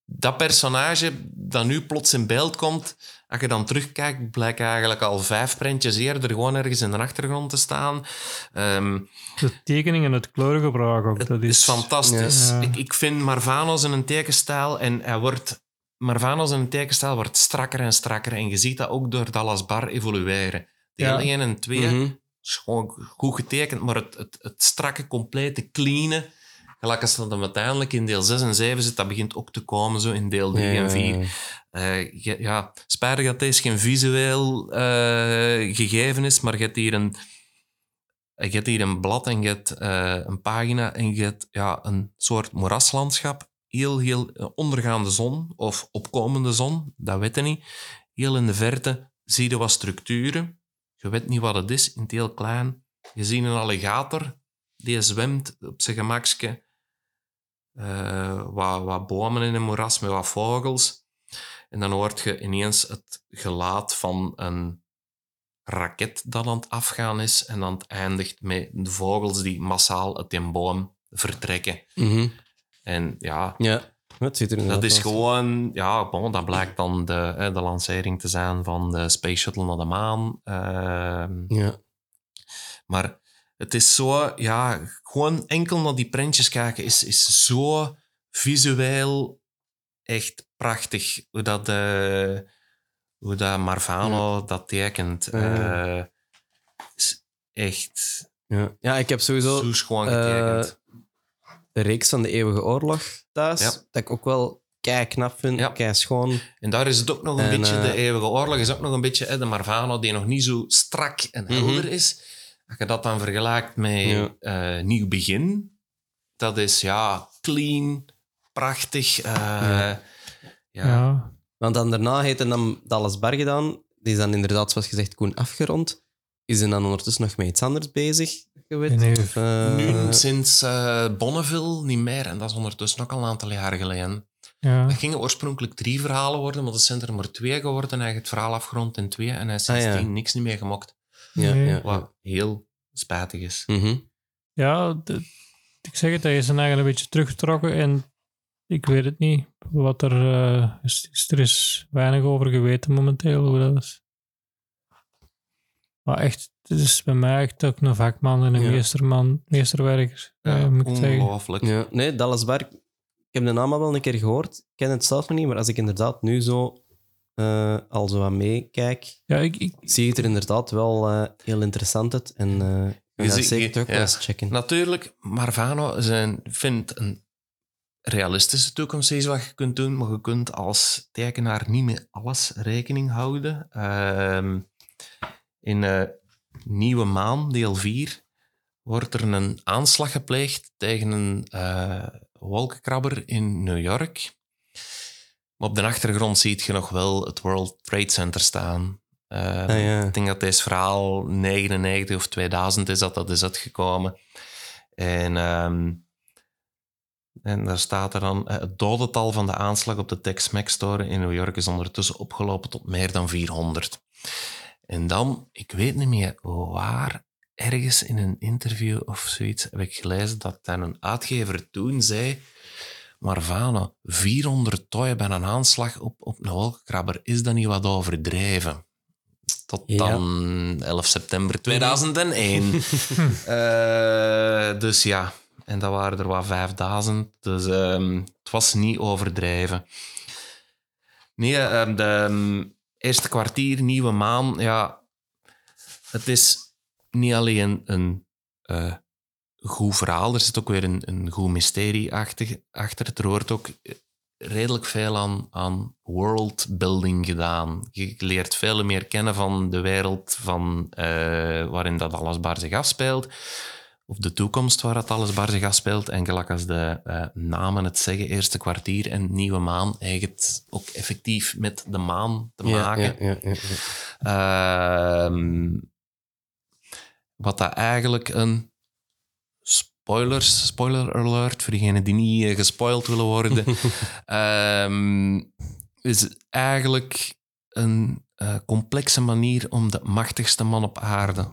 dat personage dat nu plots in beeld komt, als je dan terugkijkt, blijkt eigenlijk al vijf prentjes eerder gewoon ergens in de achtergrond te staan. Ehm, De tekening en het kleurgebruik ook. het dat is, is, fantastisch. Ja. Ik, ik vind Marvanos in een tekenstijl en hij wordt... Marvanos in een tekenstijl wordt strakker en strakker. En je ziet dat ook door Dallas Bar evolueren. Deel Ja. 1 en 2 Mhm. Is gewoon goed getekend, maar het, het, het strakke, complete, clean... Gelijk als dat dan uiteindelijk in deel 6 en 7 zit, dat begint ook te komen zo in deel 3 en 4. Eh, ja, spijtig dat deze geen visueel eh, gegeven is, maar je hebt hier een, je hebt hier een blad en je hebt eh, een pagina en je hebt ja, een soort moeraslandschap. Heel, heel ondergaande zon of opkomende zon, dat weet je niet. Heel in de verte zie je wat structuren. Je weet niet wat het is, in het heel klein. Je ziet een alligator die zwemt op zijn gemakske. Eh, wat, wat bomen in een moeras met wat vogels. En dan hoort je ineens het gelaat van een raket dat aan het afgaan is. En dan eindigt met de vogels die massaal uit die boom vertrekken. Mhm. En ja, Ja, er dat is gewoon... Ja, bon, dat blijkt dan de, hè, de lancering te zijn van de Space Shuttle naar de maan. Ehm, Ja. maar het is zo, ja, gewoon enkel naar die prentjes kijken is, is zo visueel echt prachtig. Hoe dat, eh, hoe dat Marvano dat tekent. Eh, is echt Ja. ja, ik heb sowieso schoon getekend. De reeks van de Eeuwige Oorlog thuis, Ja. dat ik ook wel kei knap vind, Ja. kei schoon. en daar is het ook nog een en, beetje, eh, de eeuwige oorlog is ook nog een beetje hè, de Marvano die nog niet zo strak en Mhm. helder is. Als je dat dan vergelijkt met Ja. eh, Nieuw Begin, dat is ja, clean, prachtig. eh, Ja. ja. ja. Want dan daarna heeft hij dan Dallas Bar gedaan. Die is dan inderdaad, zoals gezegd, Koen afgerond. Is hij dan ondertussen nog met iets anders bezig? Of, eh, Nu sinds eh, Bonneville niet meer. En dat is ondertussen ook al een aantal jaar geleden. ja. Het gingen oorspronkelijk drie verhalen worden, maar het zijn er maar twee geworden. Hij heeft het verhaal afgerond in twee en hij is Ah, ja. sindsdien niks niet meer gemokt. ja, Nee. ja, Wat heel spijtig is. Mhm. Ja, de- ik zeg het, hij is zijn eigen een beetje teruggetrokken en ik weet het niet. Wat er eh, is, is- er is weinig over geweten momenteel hoe dat is. Maar echt, het is bij mij echt ook een vakman en een Ja. meesterman, meesterwerker, Ja, eh, moet ik zeggen. ongelooflijk. Ja. Nee, Dallas Bar, ik heb de naam al wel een keer gehoord. Ik ken het zelf nog niet, maar als ik inderdaad nu zo eh, al zo aan meekijk, Ja, ik, ik, zie het er inderdaad wel eh, heel interessant uit. En eh ik ga Je zeker je- toch wel ja. eens checken. Natuurlijk, Marvano zijn, vindt een realistische toekomst is wat je kunt doen, maar je kunt als tekenaar niet met alles rekening houden. Ehm, in eh, Nieuwe Maan, deel 4, wordt er een aanslag gepleegd tegen een eh, wolkenkrabber in New York. Maar op de achtergrond ziet je nog wel het World Trade Center staan. Eh, Ah, ja. Ik denk dat deze verhaal 99 of 2000 is dat dat is uitgekomen. En, ehm, en daar staat er dan... eh, Het dodental van de aanslag op de Tex-Mex Store in New York is ondertussen opgelopen tot meer dan 400. En dan, ik weet niet meer waar, ergens in een interview of zoiets heb ik gelezen dat dan een uitgever toen zei... Marvano, 400 toyen bij een aanslag op, op een wolkenkrabber, is dat niet wat overdreven? Tot Ja. dan 11 september 2001. Eh, dus ja, en dat waren er wat 5000. Dus ehm, het was niet overdreven. Nee, ehm, de ehm, eerste kwartier, nieuwe maan, ja, het is niet alleen een eh, goed verhaal, er zit ook weer een, een goed mysterie achter, achter. Er wordt ook redelijk veel aan, aan worldbuilding gedaan. Je leert veel meer kennen van de wereld van, eh, waarin dat alles zich afspeelt. Of de toekomst waar dat alles bar zich afspeelt. En gelijk als de eh, namen het zeggen, eerste kwartier en nieuwe maan, eigenlijk ook effectief met de maan te maken. ja, ja, ja. Ehm, wat dat eigenlijk een spoilers, spoiler alert voor diegenen die niet eh, gespoild willen worden, ehm, is eigenlijk een eh, complexe manier om de machtigste man op aarde,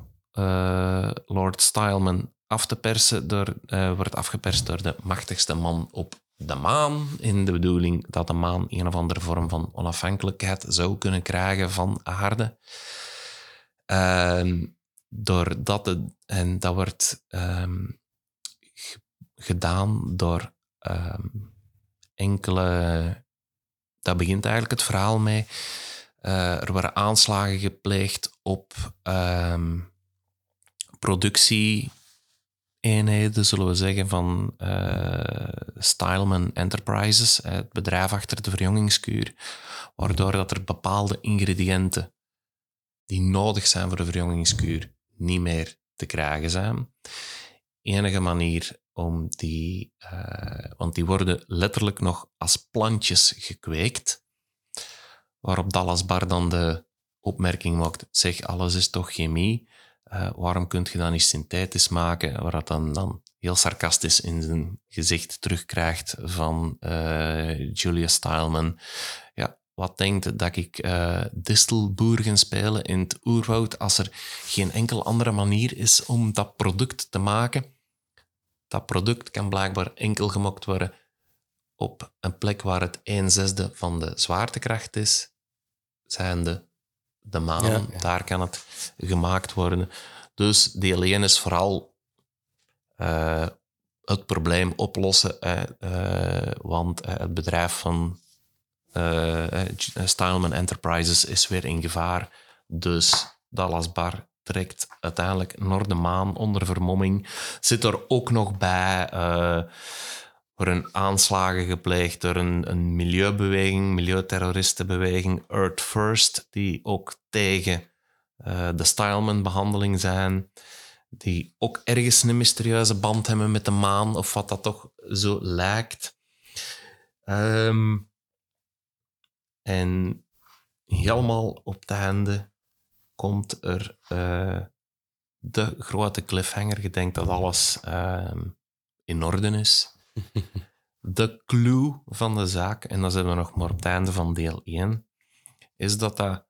Lord Styleman, af te persen door, eh, wordt afgeperst door de machtigste man op de maan in de bedoeling dat de maan een of andere vorm van onafhankelijkheid zou kunnen krijgen van aarde. Ehm, doordat het, en dat wordt ehm, gedaan door ehm, enkele. Dat begint eigenlijk het verhaal mee. Eh, er worden aanslagen gepleegd op ehm productieeenheden, zullen we zeggen, van Styleman Enterprises, het bedrijf achter de verjongingskuur, waardoor dat er bepaalde ingrediënten die nodig zijn voor de verjongingskuur niet meer te krijgen zijn. Enige manier om die, eh, want die worden letterlijk nog als plantjes gekweekt, waarop Dallas Bar dan de opmerking maakt, zeg, alles is toch chemie, eh, waarom kun je dat niet synthetisch maken, waar dan, dan heel sarcastisch in zijn gezicht terugkrijgt van eh, Julia Stileman. Ja, wat denkt dat ik eh distelboer ga spelen in het oerwoud als er geen enkel andere manier is om dat product te maken? Dat product kan blijkbaar enkel gemaakt worden op een plek waar het 1 zesde van de zwaartekracht is, zijnde de maan. Ja, ja. Daar kan het gemaakt worden. Dus die alleen is vooral eh, het probleem oplossen, eh, want eh, het bedrijf van Styleman Enterprises is weer in gevaar. Dus Dallas Bar trekt uiteindelijk naar de maan onder vermomming. Zit er ook nog bij. Worden aanslagen gepleegd door een, een milieubeweging, milieuterroristenbeweging, Earth First, die ook tegen eh, de Styleman-behandeling zijn, die ook ergens een mysterieuze band hebben met de maan, of wat dat toch zo lijkt. Ehm, en helemaal op het einde komt er eh, de grote cliffhanger. Je denkt dat alles ehm, in orde is. De clue van de zaak, en dan zijn we nog maar op het einde van deel 1, is dat dat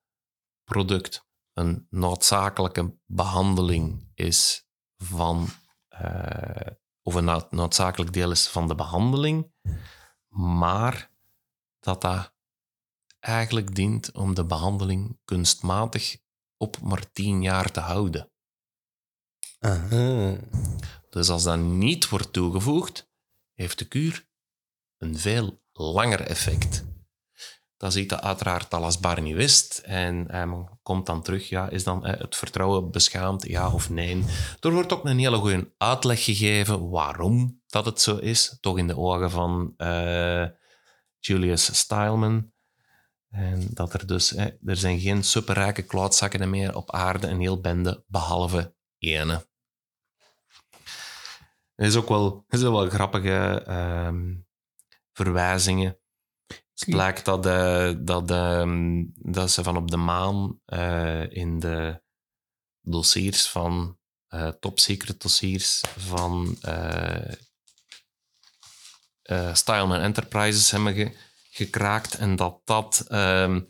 product een noodzakelijke behandeling is van, eh, of een nood- noodzakelijk deel is van de behandeling, maar dat dat eigenlijk dient om de behandeling kunstmatig op maar 10 jaar te houden. Aha. Dus als dat niet wordt toegevoegd, heeft de kuur een veel langer effect. Dat ziet dat uiteraard Dallas Bar niet wist. En hij komt dan terug. Ja, is dan eh, het vertrouwen beschaamd, ja of nee? Er wordt ook een hele goede uitleg gegeven waarom dat het zo is. Toch in de ogen van eh, Julius Stileman. En dat er dus... er zijn geen superrijke klootzakken meer op aarde. Een heel bende, behalve ene. Er is ook wel, zijn wel grappige ehm, verwijzingen. Het blijkt dat, eh, dat, ehm, dat ze van op de maan eh, in de dossiers van eh, top secret dossiers van eh eh, Styleman Enterprises hebben ge- gekraakt en dat dat ehm,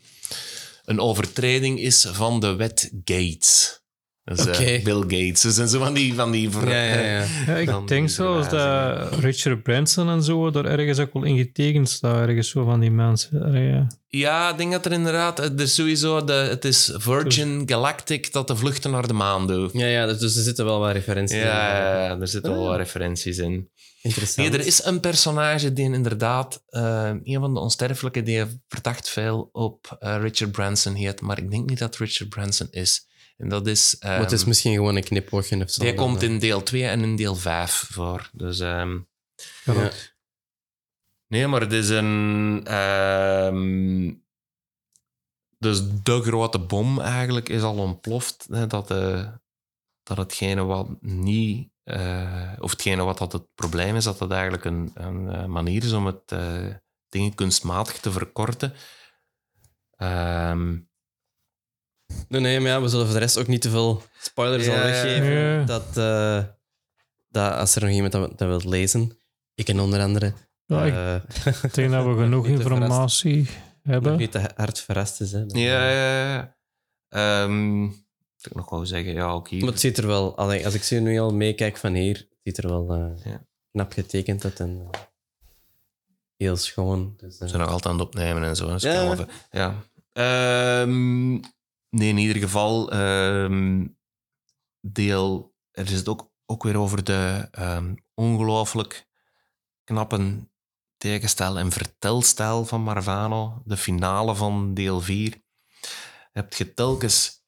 een overtreding is van de wet Gates. Dus, Oké. Bill Gates. Dus en zo van die... Van die Ja, ja, ja. Ja, ik denk zelfs dat. Richard Branson en zo er ergens ook wel in getekend staat, ergens zo van die mensen. Ja. Ja, ik denk dat er inderdaad... Er is sowieso... De, het is Virgin Galactic dat de vluchten naar de maan doet. Ja, ja, dus er zitten wel wat referenties Ja, in. ja, ja, er zitten wel wat referenties in. Interessant. Nee, er is een personage die inderdaad... eh, een van de onsterfelijke die verdacht veel op eh, Richard Branson heet. Maar ik denk niet dat Richard Branson is. En dat is... Maar het is ehm, misschien gewoon een knipoogje of zo. die komt in deel 2 en in deel 5 voor. Dus... ehm, Ja. Nee, maar het is een. ehm, dus de grote bom eigenlijk is al ontploft. Hè, dat, eh, dat hetgene wat niet. eh, of hetgene wat dat het probleem is, dat dat eigenlijk een, een eh, manier is om het eh, dingen kunstmatig te verkorten. Ehm, Nee, nee, maar ja, we zullen voor de rest ook niet te veel spoilers Ja, al weggeven. ja. Dat, eh, dat als er nog iemand dat, dat wil lezen, ik en onder andere, Ja, ik eh, denk dat we genoeg niet te informatie nog hebben. niet te hard verrast is. Hè. ja, ja, ja. Ehm, wat ik nog wou zeggen, ja, ook hier. Maar het ziet er wel, allee, als ik ze nu al meekijk van hier, het ziet er wel eh, Ja. knap getekend uit. En, eh, heel schoon. Dus, eh, We zijn nog altijd aan het opnemen en zo. Dus Ja. kan wel even- ja. Ehm, nee, in ieder geval, ehm, deel. Er is het ook, ook weer over de ehm, ongelooflijk knappe tekenstijl en vertelstijl van Marvano. De finale van deel 4. Heb je telkens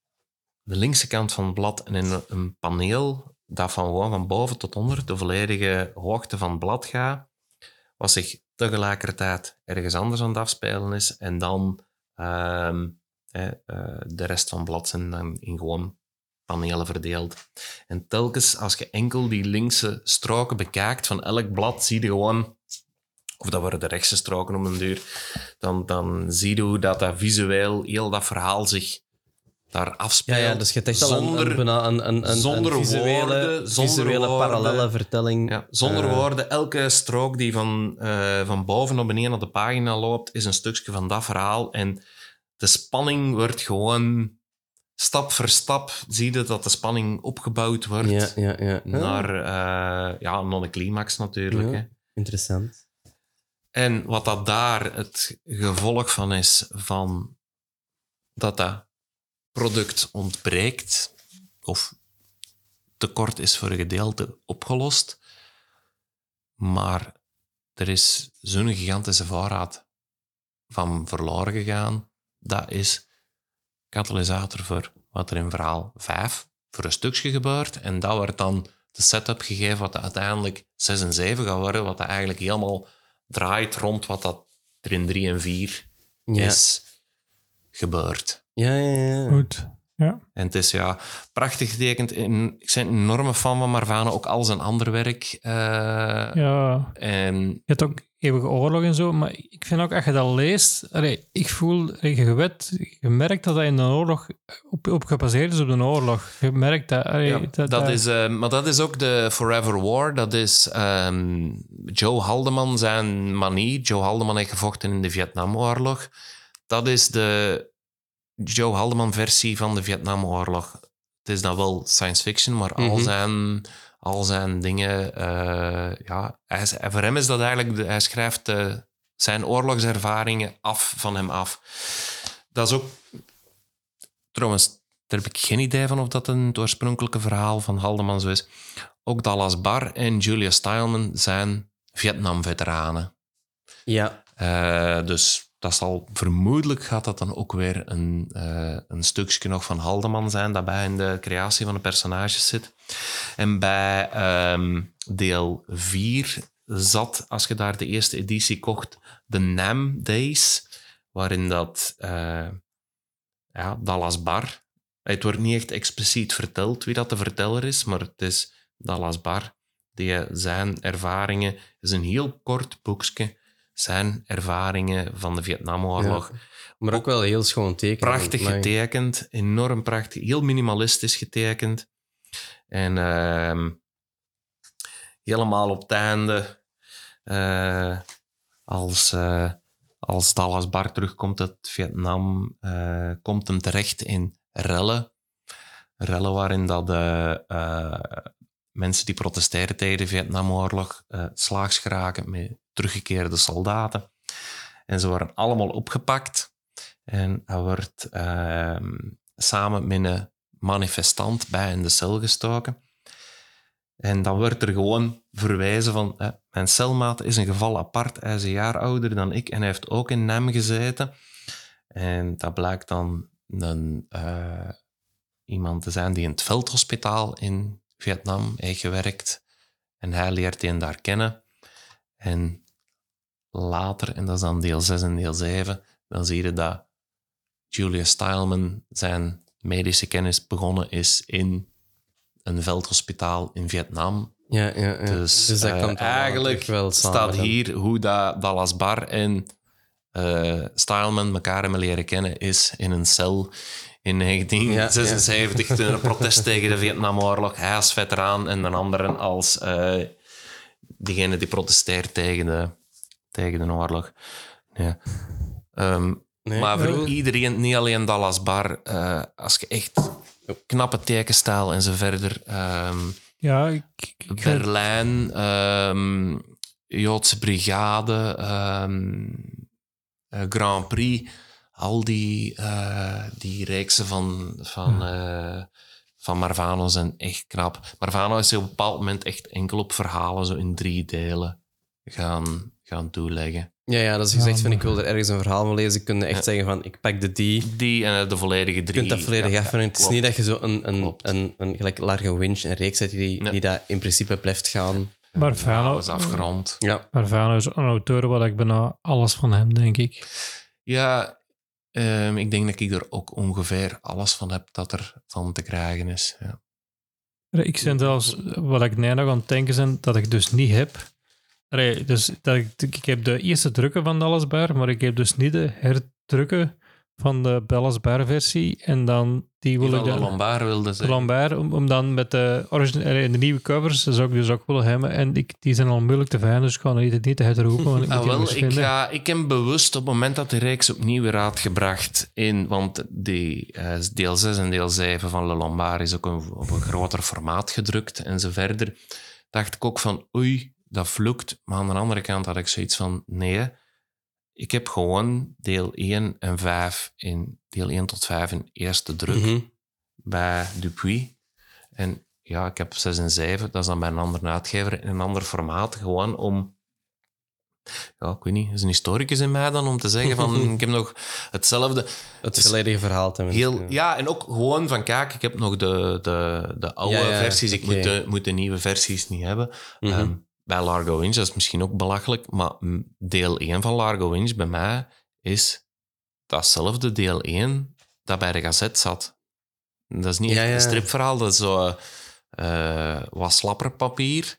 de linkse kant van het blad en in een paneel dat van gewoon van boven tot onder de volledige hoogte van het blad gaat, wat zich tegelijkertijd ergens anders aan het afspelen is en dan ehm, eh, de rest van het blad zijn dan in gewoon panelen verdeeld. En telkens als je enkel die linkse stroken bekijkt van elk blad, zie je gewoon, of dat worden de rechtse stroken om een duur, dan, dan zie je hoe dat, dat visueel heel dat verhaal zich daar ja, afspeelt. ja, dus je al een, zonder, een, een, een, zonder visuele, woorden, zonder visuele woorden. parallelle vertelling. Ja, zonder Eh, woorden, elke strook die van, eh, van boven naar beneden op de pagina loopt, is een stukje van dat verhaal. En de spanning wordt gewoon stap voor stap, zie je dat de spanning opgebouwd wordt Ja, ja, ja. naar, eh, ja, naar de climax natuurlijk. Hè. Interessant. En wat dat daar het gevolg van is, van dat dat product ontbreekt, of tekort is voor een gedeelte opgelost, maar er is zo'n gigantische voorraad van verloren gegaan, dat is katalysator voor wat er in verhaal 5 voor een stukje gebeurt. En dat wordt dan de setup gegeven wat uiteindelijk 6 en 7 gaat worden, wat eigenlijk helemaal draait rond wat dat er in 3 en 4 Ja. is gebeurd. Ja, ja, ja. Goed. Ja. En het is ja, prachtig getekend. En ik ben een enorme fan van Marvano, ook al zijn ander werk. eh, ja. En Je hebt ook eeuwige oorlog en zo, maar ik vind ook, als je dat leest, allee, ik voel, je weet, je merkt dat dat in een oorlog op, op gebaseerd is op een oorlog. Je merkt dat. allee, Ja, dat, dat is, eh, maar dat is ook de Forever War. Dat is ehm, Joe Haldeman zijn manie. Joe Haldeman heeft gevochten in de Vietnamoorlog. Dat is de Joe Haldeman-versie van de Vietnamoorlog. Het is dan wel science fiction, maar al, Mhm. zijn, al zijn dingen... eh, ja, hij, voor hem is dat eigenlijk... de- hij schrijft eh, zijn oorlogservaringen af van hem af. Dat is ook... Trouwens, daar heb ik geen idee van of dat een het oorspronkelijke verhaal van Haldeman zo is. Ook Dallas Bar en Julia Stileman zijn Vietnam-veteranen. Ja, Eh, dus dat zal vermoedelijk gaat dat dan ook weer een, eh, een stukje nog van Haldeman zijn dat bij in de creatie van de personages zit. En bij ehm, deel 4 zat, als je daar de eerste editie kocht, de Nam Days, waarin dat eh, ja, Dallas Bar. Het wordt niet echt expliciet verteld wie dat de verteller is, maar het is Dallas Bar die zijn ervaringen, is een heel kort boekje, zijn ervaringen van de Vietnamoorlog. maar ook wel heel schoon teken. Prachtig getekend, enorm prachtig, heel minimalistisch getekend. En ehm, helemaal op het einde, eh, als, eh, als Dallas Bar terugkomt uit Vietnam, eh, komt hem terecht in rellen. Rellen waarin dat eh, mensen die protesteren tegen de Vietnamoorlog eh slaags geraken met teruggekeerde soldaten. En ze worden allemaal opgepakt. En hij wordt ehm, samen met een manifestant bij in de cel gestoken. En dan wordt er gewoon verwijzen van... hè, mijn celmaat is een geval apart. Hij is een jaar ouder dan ik en hij heeft ook in NEM gezeten. En dat blijkt dan een, eh, iemand te zijn die in het veldhospitaal in Vietnam heeft gewerkt. En hij leert die daar kennen. En later, en dat is dan deel 6 en deel 7, dan zie je dat Julia Stileman zijn medische kennis begonnen is in een veldhospitaal in Vietnam. Ja, ja, ja. Dus, dat eh, eigenlijk wel staat hier hoe dat Dallas Bar en eh Stileman elkaar hebben leren kennen is in een cel in 1976 toen er een protest tegen de Vietnamoorlog. Hij als veteraan en de anderen als eh diegene die protesteert tegen de, tegen de oorlog. Ja. Ehm, Nee, maar voor iedereen, niet alleen Dallas Bar, eh, als je echt knappe tekenstijl en zo verder. ehm, Ja, ik, ik, ik weet- Berlijn, ehm, Joodse Brigade, ehm, eh, Grand Prix, al die, eh, die reeksen van, van, eh, van Marvano zijn echt knap. Marvano is op een bepaald moment echt enkel op verhalen zo in drie delen gaan, gaan toeleggen. Ja, ja, dat is Ja, gezegd van ik wil er ergens een verhaal van lezen. Kun je echt Ja. zeggen van ik pak de die. Die en de volledige Je drie. kunt dat volledig Ja, het is niet dat je zo een, een, een, een, gelijk Largo Winch, een reeks hebt die, Nee. die dat in principe blijft gaan. Dat is afgerond. Ja. Marvano is een auteur waar ik bijna alles van hem, denk ik. Ja, ehm, ik denk dat ik er ook ongeveer alles van heb dat er van te krijgen is. Ja. Ik zijn zelfs, wat ik nu nog aan het denken ben, dat ik dus niet heb. Allee, dus dat ik, ik heb de eerste drukken van de Allesbar, maar ik heb dus niet de herdrukken van de Bellasbar versie. En dan die wil Die ik de. Lombard wilde de zeggen. Lambert, om, om dan met de, origin- allee, de nieuwe covers, dat zou ik dus ook willen hebben. En ik, die zijn al moeilijk te vinden, dus ik ga het niet te herroepen, want ik Ah, die wel, ik, ga, ik heb bewust op het moment dat de reeks opnieuw weer uitgebracht in, want die, eh, deel 6 en deel 7 van Le Lombard is ook een, op een groter formaat gedrukt en zo verder, dacht ik ook van oei, dat vloekt. Maar aan de andere kant had ik zoiets van nee, ik heb gewoon deel 1 en 5 in deel 1 tot 5 in eerste druk Mhm. bij Dupuis. En ja, ik heb 6 en 7, dat is dan bij een andere uitgever in een ander formaat, gewoon om ja, ik weet niet, is een historicus in mij dan om te zeggen van ik heb nog hetzelfde. Het Dus volledige verhaal te. Heel, ja, en ook gewoon van kijk, ik heb nog de, de, de oude Ja, ja, versies, ik oké. moet, de, moet de nieuwe versies niet hebben. Mhm. Ehm, bij Largo Winch, dat is misschien ook belachelijk, maar mm, deel 1 van Largo Winch bij mij is datzelfde deel 1 dat bij de gazet zat. Dat is niet Ja, echt ja. een stripverhaal, dat is zo eh, wat slapperpapier.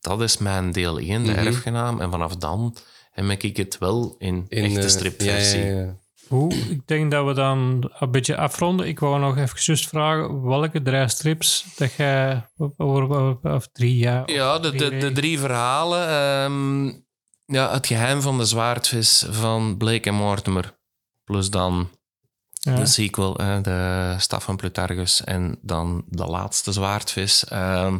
Dat is mijn deel 1, de Mhm. erfgenaam. En vanaf dan heb ik het wel in, echte eh, stripversie. Ja. Hoe, ik denk dat we dan een beetje afronden. Ik wou nog even juist vragen welke drie strips dat jij, of, of drie jaar. Ja, de, drie de, drie verhalen. ehm, ja, het geheim van de zwaardvis van Blake en Mortimer. Plus dan Ja. de sequel, de Staf van Plutarchus. En dan de laatste zwaardvis. Ehm,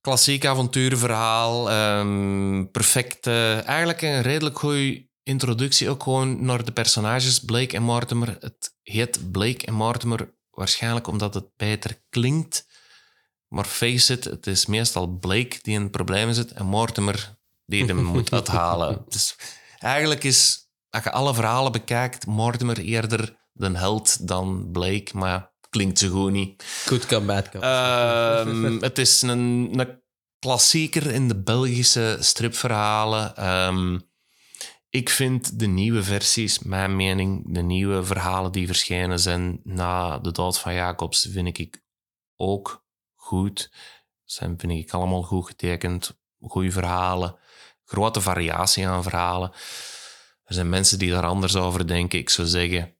klassiek avonturenverhaal. ehm perfect. eigenlijk een redelijk goede introductie ook gewoon naar de personages Blake en Mortimer. Het heet Blake en Mortimer waarschijnlijk omdat het beter klinkt. Maar face it, het is meestal Blake die in problemen zit en Mortimer die hem moet uithalen. Dus eigenlijk is, als je alle verhalen bekijkt, Mortimer eerder de held dan Blake, maar klinkt zo goed niet. Good cop, bad cop. Ehm, het is een, een klassieker in de Belgische stripverhalen. Ehm, ik vind de nieuwe versies, mijn mening, de nieuwe verhalen die verschenen zijn na de dood van Jacobs, vind ik ook goed. Zijn, vind ik allemaal goed getekend. Goede verhalen. Grote variatie aan verhalen. Er zijn mensen die daar anders over denken. Ik zou zeggen,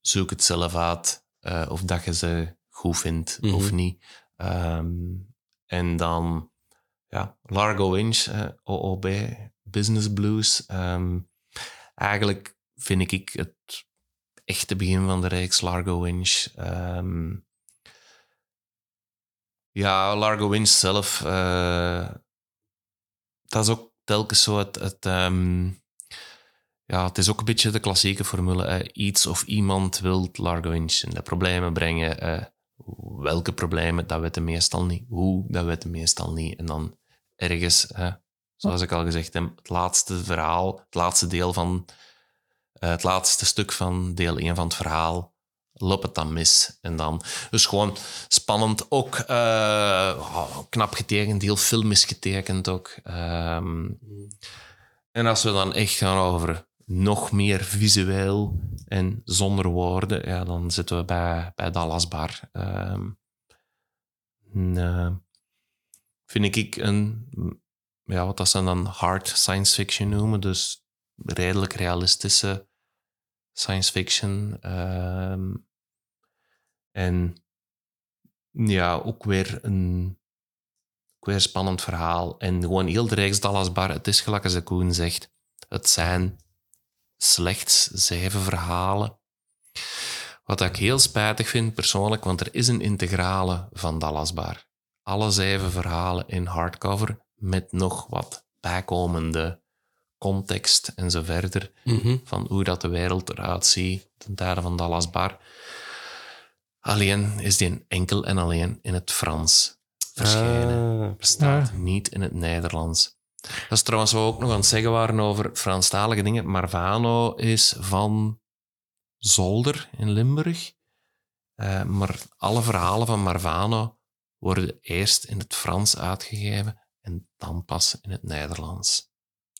zoek het zelf uit. eh, of dat je ze goed vindt Mhm. of niet. Ehm, en dan, ja, Largo Winch, eh, OOB, Business Blues. Ehm, eigenlijk vind ik het echte begin van de reeks Largo Winch. Ehm, ja, Largo Winch zelf, eh, dat is ook telkens zo het... het ehm, ja, het is ook een beetje de klassieke formule. iets of iemand wil Largo Winch in de problemen brengen. eh, welke problemen, dat weten meestal niet. Hoe, dat weten meestal niet. En dan ergens, zoals ik al gezegd heb, het laatste verhaal, het laatste deel van... eh, het laatste stuk van deel 1 van het verhaal loopt het dan mis. En dan, dus gewoon spannend. Ook oh, knap getekend, heel filmisch getekend ook. Ehm, en als we dan echt gaan over nog meer visueel en zonder woorden, ja, dan zitten we bij, bij Dallas Bar. Ehm, en, eh, vind ik een, ja, wat dat ze dan hard science fiction noemen, dus redelijk realistische science fiction. Ehm, en ja, ook weer een ook spannend verhaal. En gewoon heel de reeks Dallas Bar, het is gelijk als de Koen zegt, het zijn slechts zeven verhalen. Wat ik heel spijtig vind persoonlijk, want er is een integrale van Dallas Bar. Alle zeven verhalen in hardcover met nog wat bijkomende context en zo verder Mhm. van hoe dat de wereld eruit ziet ten tijde van Dallas Bar. Alleen is die enkel en alleen in het Frans verschenen. Ah. Bestaat niet in het Nederlands. Dat is trouwens wat we ook nog aan het zeggen waren over Franstalige dingen. Marvano is van Zolder in Limburg. Eh, maar alle verhalen van Marvano worden eerst in het Frans uitgegeven en dan pas in het Nederlands.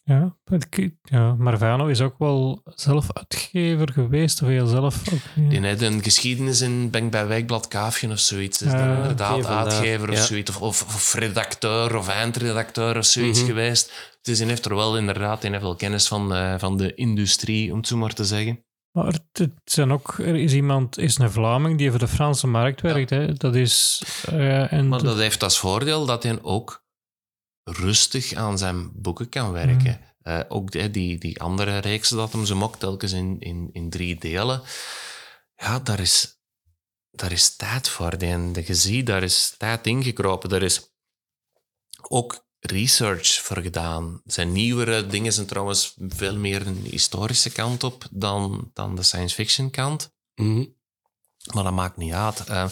Ja, het- ja, Marvano is ook wel zelf uitgever geweest, of heel zelf ook. ja. Die heeft een geschiedenis in Bank bij Wijkblad Kaafje of zoiets. Is dan inderdaad uitgever of Ja. zoiets. Of, of, of redacteur of eindredacteur of zoiets Mhm. geweest. Dus hij heeft er wel inderdaad hij heeft wel kennis van, eh, van de industrie, om het zo maar te zeggen. Maar het, het zijn ook, er is iemand, is een Vlaming die voor de Franse markt werkt. Hè. Dat is. eh, en Maar dat heeft als voordeel dat hij ook rustig aan zijn boeken kan werken. Mhm. Eh, ook die, die, die andere reeksen dat hem zo mokt, telkens in, in, in drie delen. Ja, daar is, daar is tijd voor. En je ziet, daar is tijd ingekropen. Daar is ook research voor gedaan. Zijn nieuwere dingen zijn trouwens veel meer een historische kant op dan, dan de science fiction kant. Mhm. Maar dat maakt niet uit. Eh, op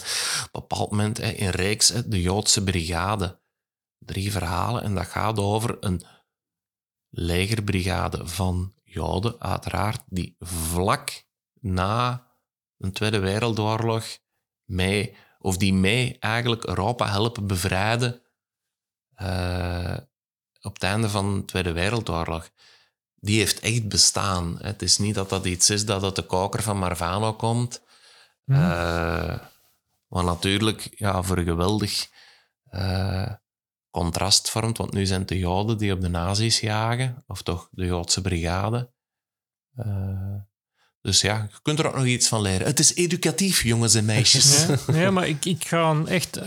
een bepaald moment in reeks de Joodse brigade. Drie verhalen en dat gaat over een legerbrigade van Joden, uiteraard, die vlak na een Tweede Wereldoorlog mee, of die mee eigenlijk Europa helpen bevrijden eh, op het einde van de Tweede Wereldoorlog. Die heeft echt bestaan. Het is niet dat dat iets is dat uit de koker van Marvano komt. Wat natuurlijk ja, voor een geweldig eh, contrast vormt, want nu zijn het de Joden die op de nazi's jagen, of toch de Joodse brigade. Eh, dus ja, je kunt er ook nog iets van leren. Het is educatief, jongens en meisjes. Ja, nee, maar ik, ik ga echt...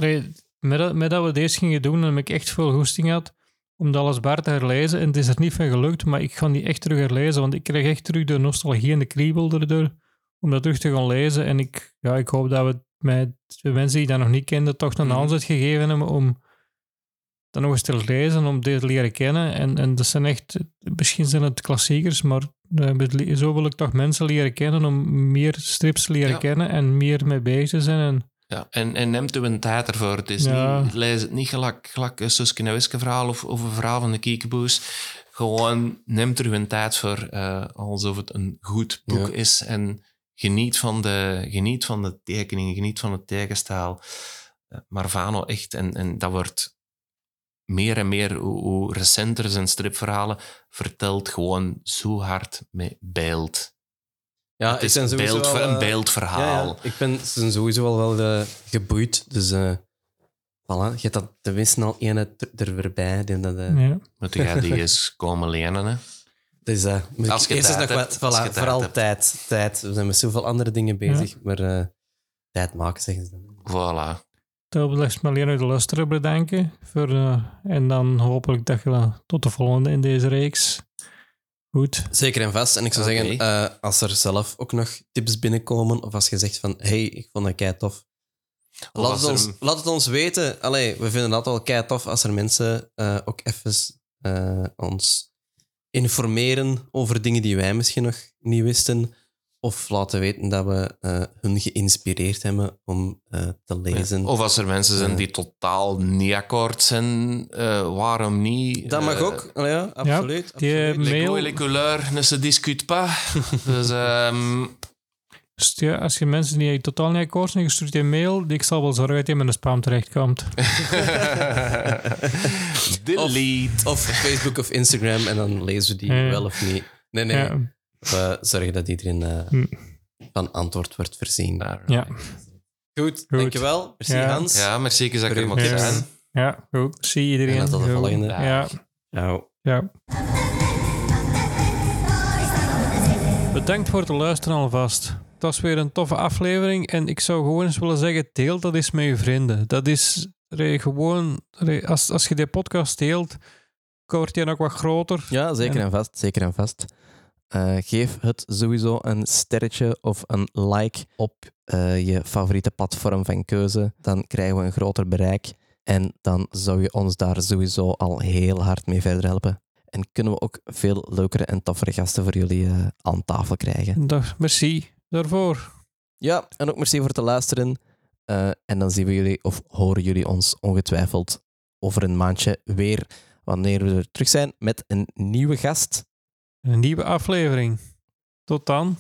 Met dat, met dat we deze gingen doen, heb ik echt veel goesting gehad om dat alles bar te herlezen. En het is er niet van gelukt, maar ik ga die echt terug herlezen, want ik krijg echt terug de nostalgie en de kriebel erdoor om dat terug te gaan lezen. En ik, ja, ik hoop dat we met de mensen die dat nog niet kenden toch een Mhm. aanzet gegeven hebben om dat nog eens te lezen, om dit te leren kennen. En, en dat zijn echt... Misschien zijn het klassiekers, maar eh, zo wil ik toch mensen leren kennen om meer strips te leren Ja. kennen en meer mee bezig te zijn. En, Ja, en, en neemt u een tijd ervoor. Het is Ja. niet, lees het niet gelijk, gelijk een Suske en Wiske verhaal of, of een verhaal van de Kiekeboes. Gewoon neemt er een tijd voor, eh, alsof het een goed boek Ja. is. En geniet van, de, geniet van de tekeningen, geniet van het tekenstaal. Eh, Marvano echt, en, en dat wordt meer en meer, hoe, hoe recenter zijn stripverhalen, vertelt gewoon zo hard met beeld. Ja, het is ben een, sowieso beeld, wel, een eh, beeldverhaal. Ja, ja. Ik ben sowieso al wel eh, geboeid. Dus eh voilà, je hebt dat tenminste al één er er weer bij. Die dat, eh, ja. Moet jij die eens komen lenen, hè? Dus eh, ik Als je eerst tijd nog hebt, wat, als voilà, vooral hebt. tijd, tijd. We zijn met zoveel andere dingen bezig, maar eh, tijd maken, zeggen ze dan. Voilà. Dat wil ik maar alleen de luisteraar bedanken. Voor, eh, en dan hopelijk dat je tot de volgende in deze reeks. Goed. Zeker en vast. En ik zou zeggen, eh, als er zelf ook nog tips binnenkomen, of als je zegt van, hey, ik vond dat kei tof. Of Laat het, ons, een- laat het ons weten. Allee, we vinden dat wel kei tof als er mensen eh, ook even eh, ons informeren over dingen die wij misschien nog niet wisten. Of laten weten dat we eh, hun geïnspireerd hebben om eh, te lezen. Of als er mensen zijn Eh. die totaal niet akkoord zijn, eh, waarom niet? dat mag ook. Ja, absoluut. die, eh, absoluut. Mail- les couleurs ne se discutent pas. dus ehm, Dus ja, als je mensen die totaal niet akkoord zijn, gestuurd je mail. Ik zal wel zorgen dat je in de spam terechtkomt. delete. Of Facebook of Instagram en dan lezen we die Ja. wel of niet. Nee, nee. Ja, We zorgen dat iedereen eh, Hm. van antwoord wordt voorzien. ja, Goed, dankjewel. Merci Ja. Hans. Ja, merci dat ik er mocht zijn. ja, goed. Zie iedereen. En tot de Goed. volgende. Ja, Ciao. ja. Bedankt voor het luisteren alvast. Het was weer een toffe aflevering en ik zou gewoon eens willen zeggen, deel dat eens met je vrienden. Dat is re, gewoon, re, als, als je die podcast deelt, wordt die ook wat groter. Ja, zeker En- en vast. Zeker en vast. Eh, geef het sowieso een sterretje of een like op eh, je favoriete platform van keuze. Dan krijgen we een groter bereik. En dan zou je ons daar sowieso al heel hard mee verder helpen. En kunnen we ook veel leukere en toffere gasten voor jullie eh, aan tafel krijgen. Dag, merci daarvoor. Ja, en ook merci voor het luisteren. En dan zien we jullie of horen jullie ons ongetwijfeld over een maandje weer wanneer we er terug zijn met een nieuwe gast. Een nieuwe aflevering. Tot dan.